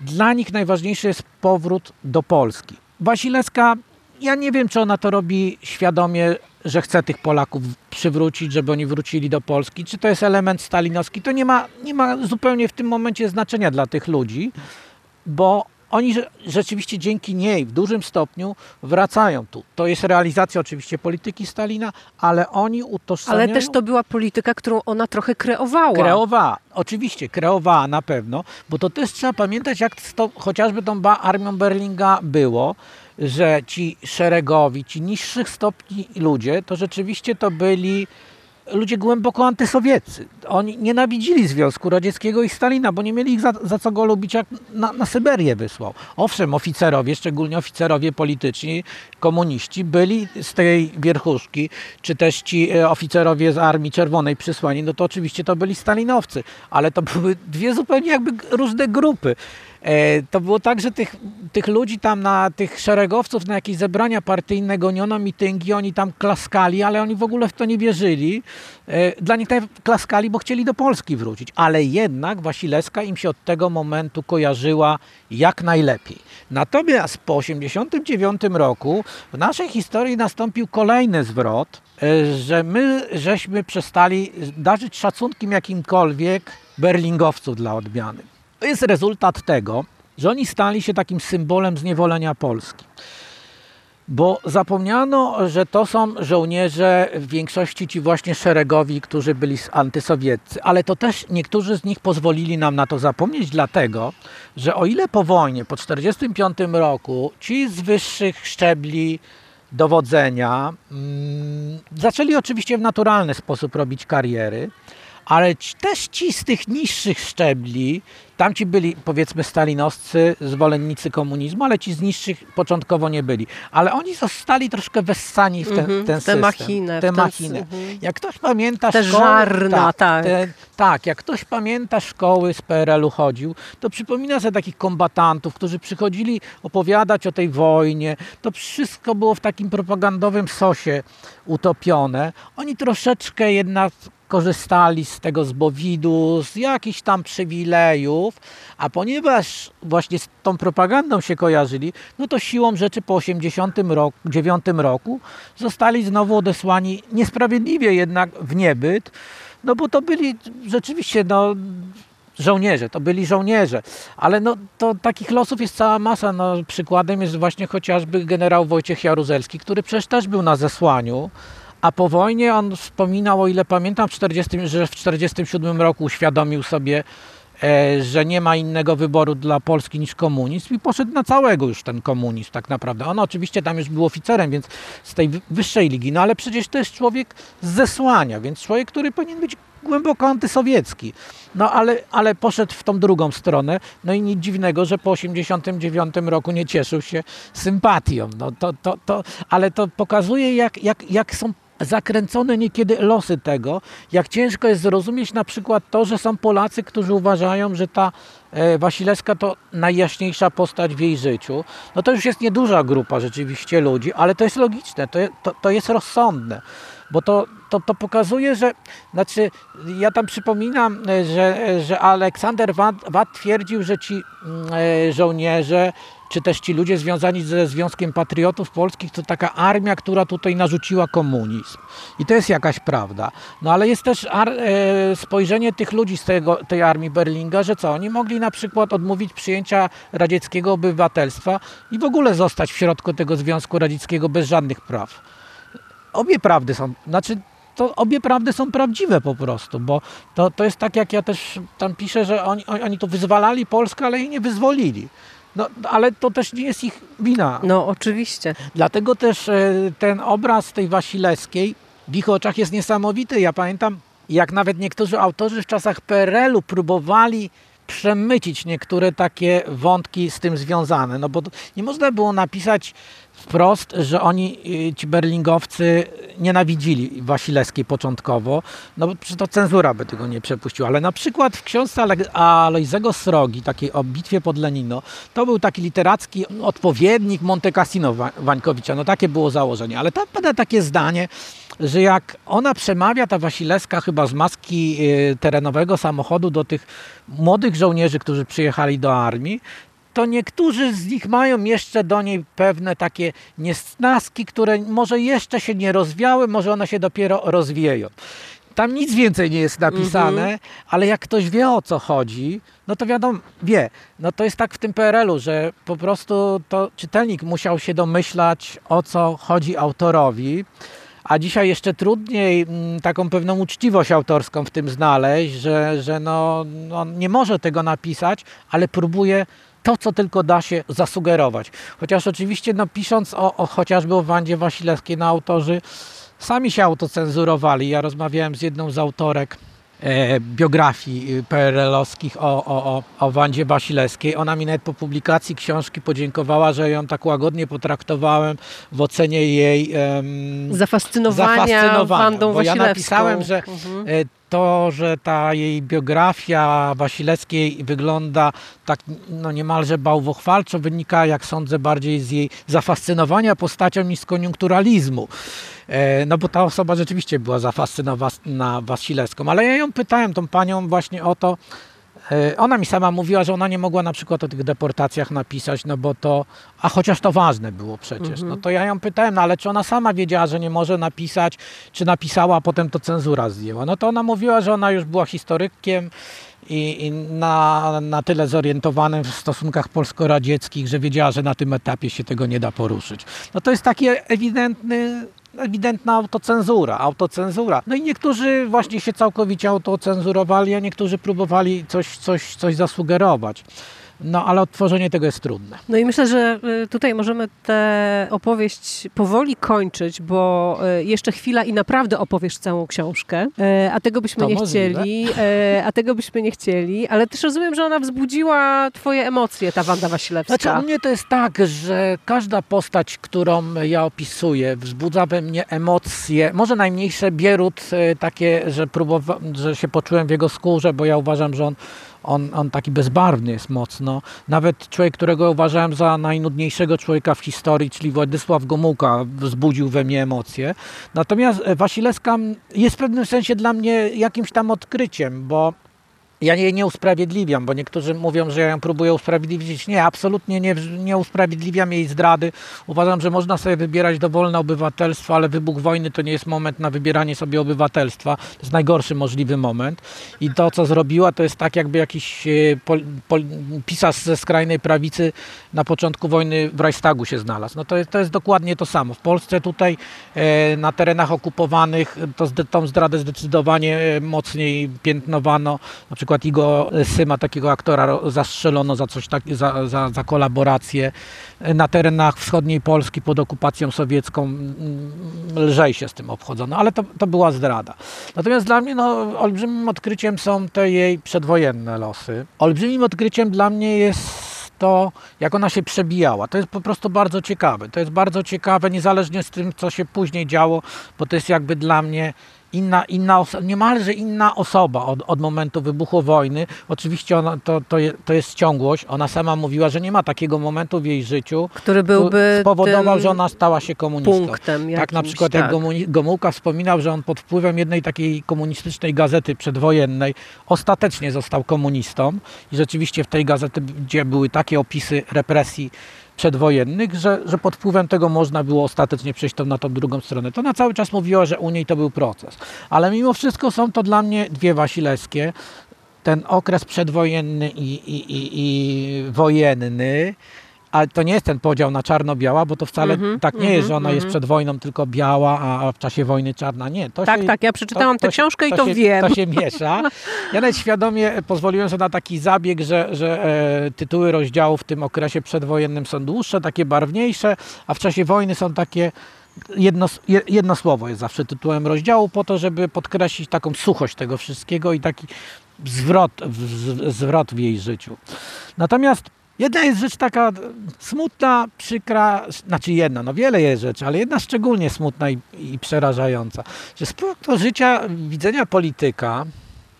Dla nich najważniejszy jest powrót do Polski. Wasilewska, ja nie wiem, czy ona to robi świadomie, że chce tych Polaków przywrócić, żeby oni wrócili do Polski, czy to jest element stalinowski. To nie ma, nie ma zupełnie w tym momencie znaczenia dla tych ludzi, bo oni rze- rzeczywiście dzięki niej w dużym stopniu wracają tu. To jest realizacja oczywiście polityki Stalina, ale oni utożsamiają... Ale też to była polityka, którą ona trochę kreowała. Kreowała, oczywiście, kreowała na pewno, bo to też trzeba pamiętać, jak to, chociażby tą armią Berlinga było, że ci szeregowi, ci niższych stopni ludzie, to rzeczywiście to byli ludzie głęboko antysowieccy. Oni nienawidzili Związku Radzieckiego i Stalina, bo nie mieli ich za, za co go lubić, jak na, na Syberię wysłał. Owszem, oficerowie, szczególnie oficerowie polityczni, komuniści, byli z tej wierchuszki, czy też ci e, oficerowie z Armii Czerwonej przysłani, no to oczywiście to byli stalinowcy, ale to były dwie zupełnie jakby różne grupy. E, To było tak, że tych, tych ludzi tam na tych szeregowców na jakieś zebrania partyjne goniono, mityngi, oni tam klaskali, ale oni w ogóle w to nie wierzyli. E, Dla nich tak klaskali, bo chcieli do Polski wrócić, ale jednak Wasilewska im się od tego momentu kojarzyła jak najlepiej. Natomiast po 1989 roku w naszej historii nastąpił kolejny zwrot, e, że my żeśmy przestali darzyć szacunkiem jakimkolwiek berlingowców dla odmiany. To jest rezultat tego, że oni stali się takim symbolem zniewolenia Polski. Bo zapomniano, że to są żołnierze w większości ci właśnie szeregowi, którzy byli antysowieccy, ale to też niektórzy z nich pozwolili nam na to zapomnieć, dlatego, że o ile po wojnie, po 1945 roku, ci z wyższych szczebli dowodzenia mm, zaczęli oczywiście w naturalny sposób robić kariery, ale też ci z tych niższych szczebli, tamci byli powiedzmy stalinowscy, zwolennicy komunizmu, ale ci z niższych początkowo nie byli. Ale oni zostali troszkę wessani w ten, Mhm, ten tę system. machinę, w Tę ten- machinę. mhm. Jak ktoś pamięta Te szkoły, żarna, tak. te- tak, jak ktoś pamięta szkoły z PRL-u chodził, to przypomina sobie takich kombatantów, którzy przychodzili opowiadać o tej wojnie. To wszystko było w takim propagandowym sosie utopione. Oni troszeczkę jednak korzystali z tego zbowidu, z jakichś tam przywilejów, a ponieważ właśnie z tą propagandą się kojarzyli, no to siłą rzeczy po 1989 roku zostali znowu odesłani niesprawiedliwie jednak w niebyt, no bo to byli rzeczywiście no, żołnierze, to byli żołnierze, ale no, to takich losów jest cała masa. No, przykładem jest właśnie chociażby generał Wojciech Jaruzelski, który przecież też był na zesłaniu, a po wojnie on wspominał, o ile pamiętam, w 40, że w 1947 roku uświadomił sobie, e, że nie ma innego wyboru dla Polski niż komunizm i poszedł na całego już ten komunizm tak naprawdę. On oczywiście tam już był oficerem, więc z tej wy- wyższej ligi, no ale przecież to jest człowiek z zesłania, więc człowiek, który powinien być głęboko antysowiecki. No ale, ale poszedł w tą drugą stronę, no i nic dziwnego, że po 1989 roku nie cieszył się sympatią. No to, to, to, ale to pokazuje, jak, jak, jak są zakręcone niekiedy losy tego, jak ciężko jest zrozumieć na przykład to, że są Polacy, którzy uważają, że ta e, Wasilewska to najjaśniejsza postać w jej życiu. No to już jest nieduża grupa rzeczywiście ludzi, ale to jest logiczne, to, to, to jest rozsądne, bo to to, to pokazuje, że, znaczy, ja tam przypominam, że, że Aleksander Watt twierdził, że ci mm, żołnierze czy też ci ludzie związani ze Związkiem Patriotów Polskich, to taka armia, która tutaj narzuciła komunizm. I to jest jakaś prawda. No ale jest też e, spojrzenie tych ludzi z tego, tej armii Berlinga, że co, oni mogli na przykład odmówić przyjęcia radzieckiego obywatelstwa i w ogóle zostać w środku tego Związku Radzieckiego bez żadnych praw. Obie prawdy są, znaczy to obie prawdy są prawdziwe po prostu, bo to, to jest tak, jak ja też tam piszę, że oni, oni to wyzwalali Polskę, ale jej nie wyzwolili. No, ale to też nie jest ich wina. No, oczywiście. Dlatego też e, ten obraz tej Wasilewskiej w ich oczach jest niesamowity. Ja pamiętam, jak nawet niektórzy autorzy w czasach PRL-u próbowali przemycić niektóre takie wątki z tym związane. No bo nie można było napisać wprost, że oni, y, ci berlingowcy, nienawidzili Wasilewskiej początkowo, no bo to cenzura by tego nie przepuściła, ale na przykład w książce Alojzego Srogi, takiej o bitwie pod Lenino, to był taki literacki odpowiednik Monte Cassino Wańkowicza, no takie było założenie, ale tam pada takie zdanie, że jak ona przemawia, ta Wasilewska chyba z maski y, terenowego samochodu do tych młodych żołnierzy, którzy przyjechali do armii, to niektórzy z nich mają jeszcze do niej pewne takie niesnaski, które może jeszcze się nie rozwiały, może one się dopiero rozwieją. Tam nic więcej nie jest napisane, mm -hmm. ale jak ktoś wie o co chodzi, no to wiadomo, wie. No to jest tak w tym PRL-u, że po prostu to czytelnik musiał się domyślać o co chodzi autorowi a dzisiaj jeszcze trudniej mm, taką pewną uczciwość autorską w tym znaleźć, że, że no, no, nie może tego napisać, ale próbuje to, co tylko da się zasugerować. Chociaż oczywiście no, pisząc o, o chociażby o Wandzie Wasilewskiej, no, autorzy sami się autocenzurowali. Ja rozmawiałem z jedną z autorek e, biografii PRL-owskich o, o, o, o Wandzie Wasilewskiej. Ona mi nawet po publikacji książki podziękowała, że ją tak łagodnie potraktowałem w ocenie jej zafascynowania, zafascynowania Wandą bo Wasilewską. Ja napisałem, że mhm. To, że ta jej biografia Wasilewskiej wygląda tak no niemalże bałwochwalczo, wynika, jak sądzę, bardziej z jej zafascynowania postacią niż z koniunkturalizmu. E, no bo ta osoba rzeczywiście była zafascynowana Wasilewską, ale ja ją pytałem, tą panią właśnie o to, ona mi sama mówiła, że ona nie mogła na przykład o tych deportacjach napisać, no bo to, a chociaż to ważne było przecież. Mhm. No to ja ją pytałem, no ale czy ona sama wiedziała, że nie może napisać, czy napisała, a potem to cenzura zdjęła. No to ona mówiła, że ona już była historykiem i, i na, na tyle zorientowanym w stosunkach polsko-radzieckich, że wiedziała, że na tym etapie się tego nie da poruszyć. No to jest taki ewidentny ewidentna autocenzura, autocenzura. No i niektórzy właśnie się całkowicie autocenzurowali, a niektórzy próbowali coś, coś, coś zasugerować. No ale odtworzenie tego jest trudne. No i myślę, że y, tutaj możemy tę opowieść powoli kończyć, bo y, jeszcze chwila i naprawdę opowiesz całą książkę, y, a tego byśmy to nie możliwe. chcieli, a tego byśmy nie chcieli, ale też rozumiem, że ona wzbudziła twoje emocje, ta Wanda Wasilewska. Znaczy u mnie to jest tak, że każda postać, którą ja opisuję, wzbudza we mnie emocje, może najmniejsze bierut takie, że, próbowa- że się poczułem w jego skórze, bo ja uważam, że on on, on taki bezbarwny jest mocno. Nawet człowiek, którego uważałem za najnudniejszego człowieka w historii, czyli Władysław Gomułka, wzbudził we mnie emocje. Natomiast Wasilewska jest w pewnym sensie dla mnie jakimś tam odkryciem, bo ja jej nie usprawiedliwiam, bo niektórzy mówią, że ja ją próbuję usprawiedliwić. Nie, absolutnie nie, nie usprawiedliwiam jej zdrady. Uważam, że można sobie wybierać dowolne obywatelstwo, ale wybuch wojny to nie jest moment na wybieranie sobie obywatelstwa. To jest najgorszy możliwy moment. I to, co zrobiła, to jest tak, jakby jakiś e, pol, pol, pisarz ze skrajnej prawicy na początku wojny w Reichstagu się znalazł. No to, jest, to jest dokładnie to samo. W Polsce tutaj e, na terenach okupowanych to, tą zdradę zdecydowanie e, mocniej piętnowano. Na przykład Igo Syma, takiego aktora, zastrzelono za coś tak, za, za, za kolaborację. Na terenach wschodniej Polski pod okupacją sowiecką mm, lżej się z tym obchodzono, ale to, to była zdrada. Natomiast dla mnie no, olbrzymim odkryciem są te jej przedwojenne losy. Olbrzymim odkryciem dla mnie jest to, jak ona się przebijała. To jest po prostu bardzo ciekawe. To jest bardzo ciekawe, niezależnie z tym, co się później działo, bo to jest jakby dla mnie inna, inna oso- niemalże inna osoba od, od momentu wybuchu wojny. Oczywiście ona, to, to, je, to jest ciągłość. Ona sama mówiła, że nie ma takiego momentu w jej życiu, Który byłby spowodował, że ona stała się komunistą. punktem Tak na jakimś, przykład jak tak. Gomu- Gomułka wspominał, że on pod wpływem jednej takiej komunistycznej gazety przedwojennej ostatecznie został komunistą i rzeczywiście w tej gazety, gdzie były takie opisy represji przedwojennych, że, że pod wpływem tego można było ostatecznie przejść to na tą drugą stronę. To ona cały czas mówiła, że u niej to był proces. Ale mimo wszystko są to dla mnie dwie Wasilewskie. Ten okres przedwojenny i, i, i, i wojenny, a to nie jest ten podział na czarno-biała, bo to wcale Mhm, tak nie mhm, jest, że ona jest mhm. przed wojną tylko biała, a w czasie wojny czarna. Nie, to Tak, się, tak, ja przeczytałam tę książkę i to się, wiem. To się miesza. Ja nawet świadomie pozwoliłem sobie na taki zabieg, że, że e, tytuły rozdziałów w tym okresie przedwojennym są dłuższe, takie barwniejsze, a w czasie wojny są takie jedno, je- jedno słowo jest zawsze tytułem rozdziału po to, żeby podkreślić taką suchość tego wszystkiego i taki zwrot, w, zwrot w jej życiu. Natomiast jedna jest rzecz taka smutna, przykra, znaczy jedna, no wiele jest rzeczy, ale jedna szczególnie smutna i, i przerażająca, że z punktu życia widzenia polityka,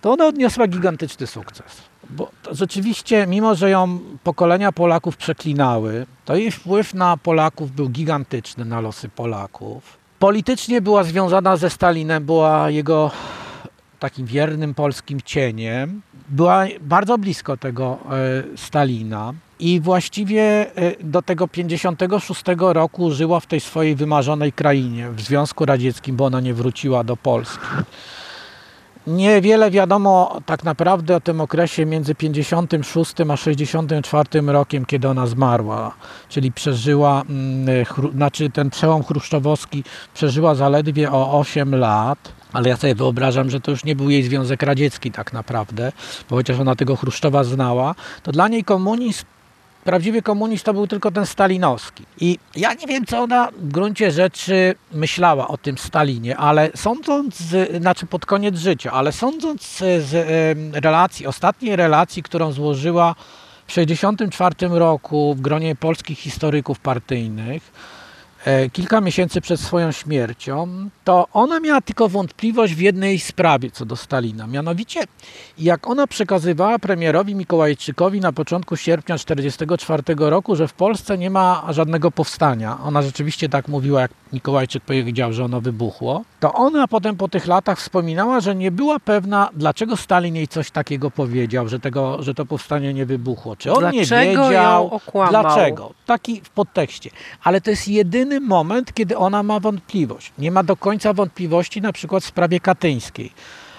to ona odniosła gigantyczny sukces. Bo rzeczywiście, mimo że ją pokolenia Polaków przeklinały, to jej wpływ na Polaków był gigantyczny, na losy Polaków. Politycznie była związana ze Stalinem, była jego takim wiernym polskim cieniem. Była bardzo blisko tego e, Stalina i właściwie e, do tego 56 roku żyła w tej swojej wymarzonej krainie, w Związku Radzieckim, bo ona nie wróciła do Polski. Niewiele wiadomo tak naprawdę o tym okresie między 56 a 64 rokiem, kiedy ona zmarła, czyli przeżyła, mm, znaczy ten przełom chruszczowowski przeżyła zaledwie o 8 lat, ale ja sobie wyobrażam, że to już nie był jej Związek Radziecki tak naprawdę, bo chociaż ona tego Chruszczowa znała, to dla niej komunizm Prawdziwy komunizm to był tylko ten stalinowski. I ja nie wiem, co ona w gruncie rzeczy myślała o tym Stalinie, ale sądząc, znaczy pod koniec życia, ale sądząc z, relacji, ostatniej relacji, którą złożyła w 1964 roku w gronie polskich historyków partyjnych, kilka miesięcy przed swoją śmiercią, to ona miała tylko wątpliwość w jednej sprawie co do Stalina. Mianowicie, jak ona przekazywała premierowi Mikołajczykowi na początku sierpnia 1944 roku, że w Polsce nie ma żadnego powstania, ona rzeczywiście tak mówiła, jak Mikołajczyk powiedział, że ono wybuchło, to ona potem po tych latach wspominała, że nie była pewna, dlaczego Stalin jej coś takiego powiedział, że, tego, że to powstanie nie wybuchło. Czy on nie Dlaczego ją wiedział? Dlaczego? Taki w podtekście. Ale to jest jedyny moment, kiedy ona ma wątpliwość. Nie ma do końca wątpliwości na przykład w sprawie katyńskiej.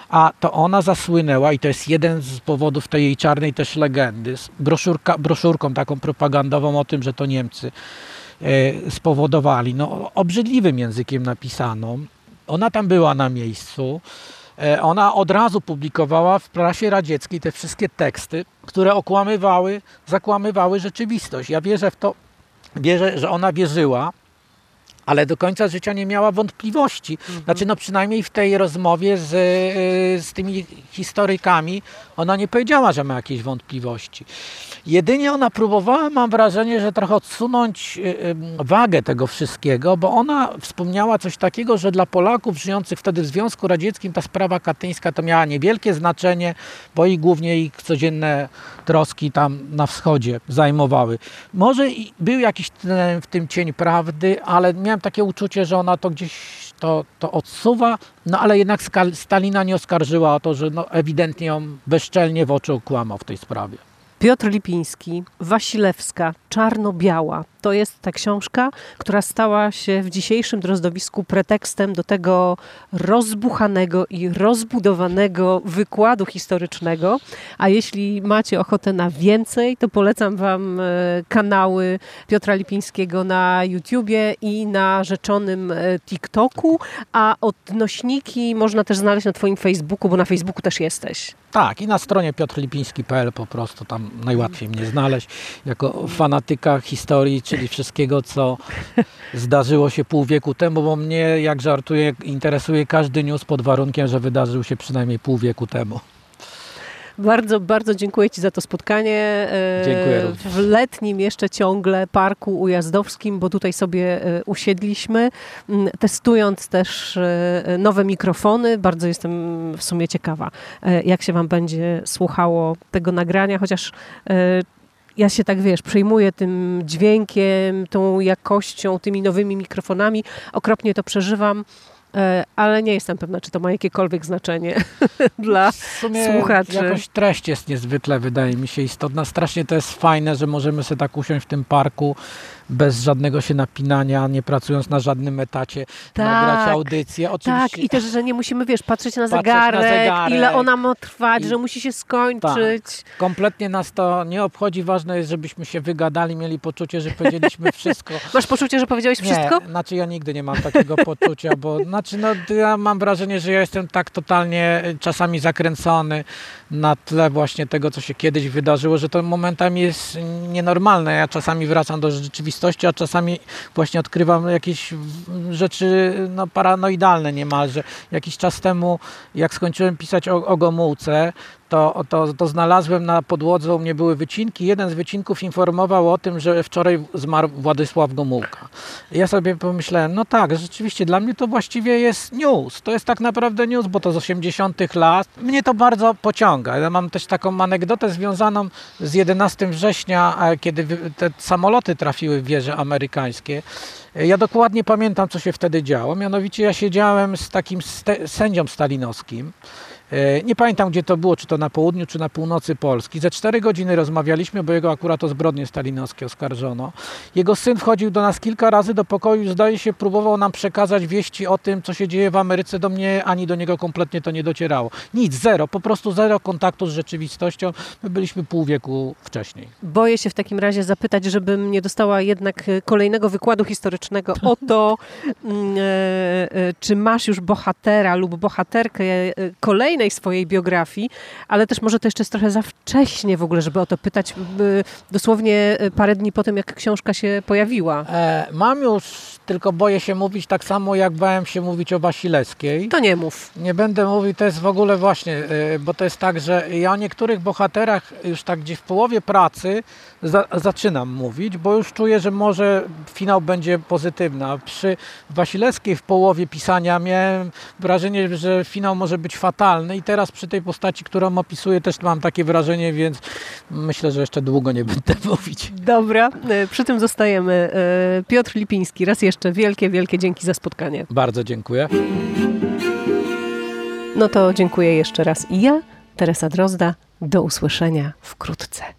A to ona zasłynęła i to jest jeden z powodów tej jej czarnej też legendy, z broszurka, broszurką taką propagandową o tym, że to Niemcy e, spowodowali. No, obrzydliwym językiem napisaną. Ona tam była na miejscu. E, Ona od razu publikowała w prasie radzieckiej te wszystkie teksty, które okłamywały, zakłamywały rzeczywistość. Ja wierzę w to, wierzę, że ona wierzyła, ale do końca życia nie miała wątpliwości. Znaczy, no przynajmniej w tej rozmowie z, y, z tymi historykami ona nie powiedziała, że ma jakieś wątpliwości. Jedynie ona próbowała, mam wrażenie, że trochę odsunąć y, y, wagę tego wszystkiego, bo ona wspomniała coś takiego, że dla Polaków żyjących wtedy w Związku Radzieckim ta sprawa katyńska to miała niewielkie znaczenie, bo i głównie ich codzienne troski tam na wschodzie zajmowały. Może był jakiś w tym cień prawdy, ale miałem takie uczucie, że ona to gdzieś to, to odsuwa, no ale jednak Stalina nie oskarżyła o to, że no, ewidentnie ją bezczelnie w oczy okłamał w tej sprawie. Piotr Lipiński, Wasilewska, Czarno-Biała. To jest ta książka, która stała się w dzisiejszym drozdowisku pretekstem do tego rozbuchanego i rozbudowanego wykładu historycznego. A jeśli macie ochotę na więcej, to polecam Wam e, kanały Piotra Lipińskiego na YouTubie i na rzeczonym e, TikToku, a odnośniki można też znaleźć na Twoim Facebooku, bo na Facebooku też jesteś. Tak, i na stronie piotrlipiński.pl po prostu tam najłatwiej mnie znaleźć jako fanatyka historii, czyli wszystkiego, co zdarzyło się pół wieku temu, bo mnie, jak żartuję, interesuje każdy news pod warunkiem, że wydarzył się przynajmniej pół wieku temu. Bardzo, bardzo dziękuję Ci za to spotkanie. Dziękuję również. W letnim jeszcze ciągle parku ujazdowskim, bo tutaj sobie usiedliśmy, testując też nowe mikrofony. Bardzo jestem w sumie ciekawa, jak się Wam będzie słuchało tego nagrania, chociaż ja się tak wiesz, przejmuję tym dźwiękiem, tą jakością, tymi nowymi mikrofonami. Okropnie to przeżywam. E, ale nie jestem pewna, czy to ma jakiekolwiek znaczenie dla słuchaczy. Jakoś treść jest niezwykle, wydaje mi się, istotna. Strasznie to jest fajne, że możemy sobie tak usiąść w tym parku bez żadnego się napinania, nie pracując na żadnym etacie, tak, nagrać audycję. Oczywiście, tak, i też, że nie musimy, wiesz, patrzeć na, patrzeć zegarek, na zegarek, ile ona ma trwać, I, że musi się skończyć. Tak, kompletnie nas to nie obchodzi. Ważne jest, żebyśmy się wygadali, mieli poczucie, że powiedzieliśmy wszystko. Masz poczucie, że powiedziałeś nie, wszystko? Znaczy ja nigdy nie mam takiego poczucia, bo znaczy, no, ja mam wrażenie, że ja jestem tak totalnie czasami zakręcony na tle właśnie tego, co się kiedyś wydarzyło, że to momentami jest nienormalne. Ja czasami wracam do rzeczywistości, a czasami właśnie odkrywam jakieś rzeczy no, paranoidalne niemalże. Jakiś czas temu, jak skończyłem pisać o, o Gomułce, to, to, to znalazłem na podłodze, u mnie były wycinki. Jeden z wycinków informował o tym, że wczoraj zmarł Władysław Gomułka. ja sobie pomyślałem, no tak, rzeczywiście dla mnie to właściwie jest news. To jest tak naprawdę news, bo to z 80 lat. Mnie to bardzo pociąga. Ja mam też taką anegdotę związaną z 11 września, kiedy te samoloty trafiły w wieże amerykańskie. Ja dokładnie pamiętam, co się wtedy działo. Mianowicie ja siedziałem z takim sędzią stalinowskim. E, nie pamiętam, gdzie to było, czy to na południu, czy na północy Polski. Ze cztery godziny rozmawialiśmy, bo jego akurat o zbrodnie stalinowskie oskarżono. Jego syn wchodził do nas kilka razy do pokoju, zdaje się, próbował nam przekazać wieści o tym, co się dzieje w Ameryce. Do mnie ani do niego kompletnie to nie docierało. Nic, zero, po prostu zero kontaktu z rzeczywistością. My byliśmy pół wieku wcześniej. Boję się w takim razie zapytać, żebym nie dostała jednak e, kolejnego wykładu historycznego o to, mm, e, czy masz już bohatera lub bohaterkę kolejnej kolejnej swojej biografii, ale też może to jeszcze jest trochę za wcześnie w ogóle, żeby o to pytać dosłownie e, parę dni po tym, jak książka się pojawiła. E, mam już, tylko boję się mówić tak samo, jak bałem się mówić o Wasilewskiej. To nie mów. Nie będę mówił, to jest w ogóle właśnie, e, bo to jest tak, że ja o niektórych bohaterach już tak gdzieś w połowie pracy za, zaczynam mówić, bo już czuję, że może finał będzie pozytywny. A przy Wasilewskiej w połowie pisania miałem wrażenie, że finał może być fatalny i teraz przy tej postaci, którą opisuję też mam takie wrażenie, więc myślę, że jeszcze długo nie będę mówić. Dobra, e, przy tym zostajemy. E, Piotr Lipiński, raz jeszcze wielkie, wielkie dzięki za spotkanie. Bardzo dziękuję. No to dziękuję jeszcze raz i ja, Teresa Drozda. Do usłyszenia wkrótce.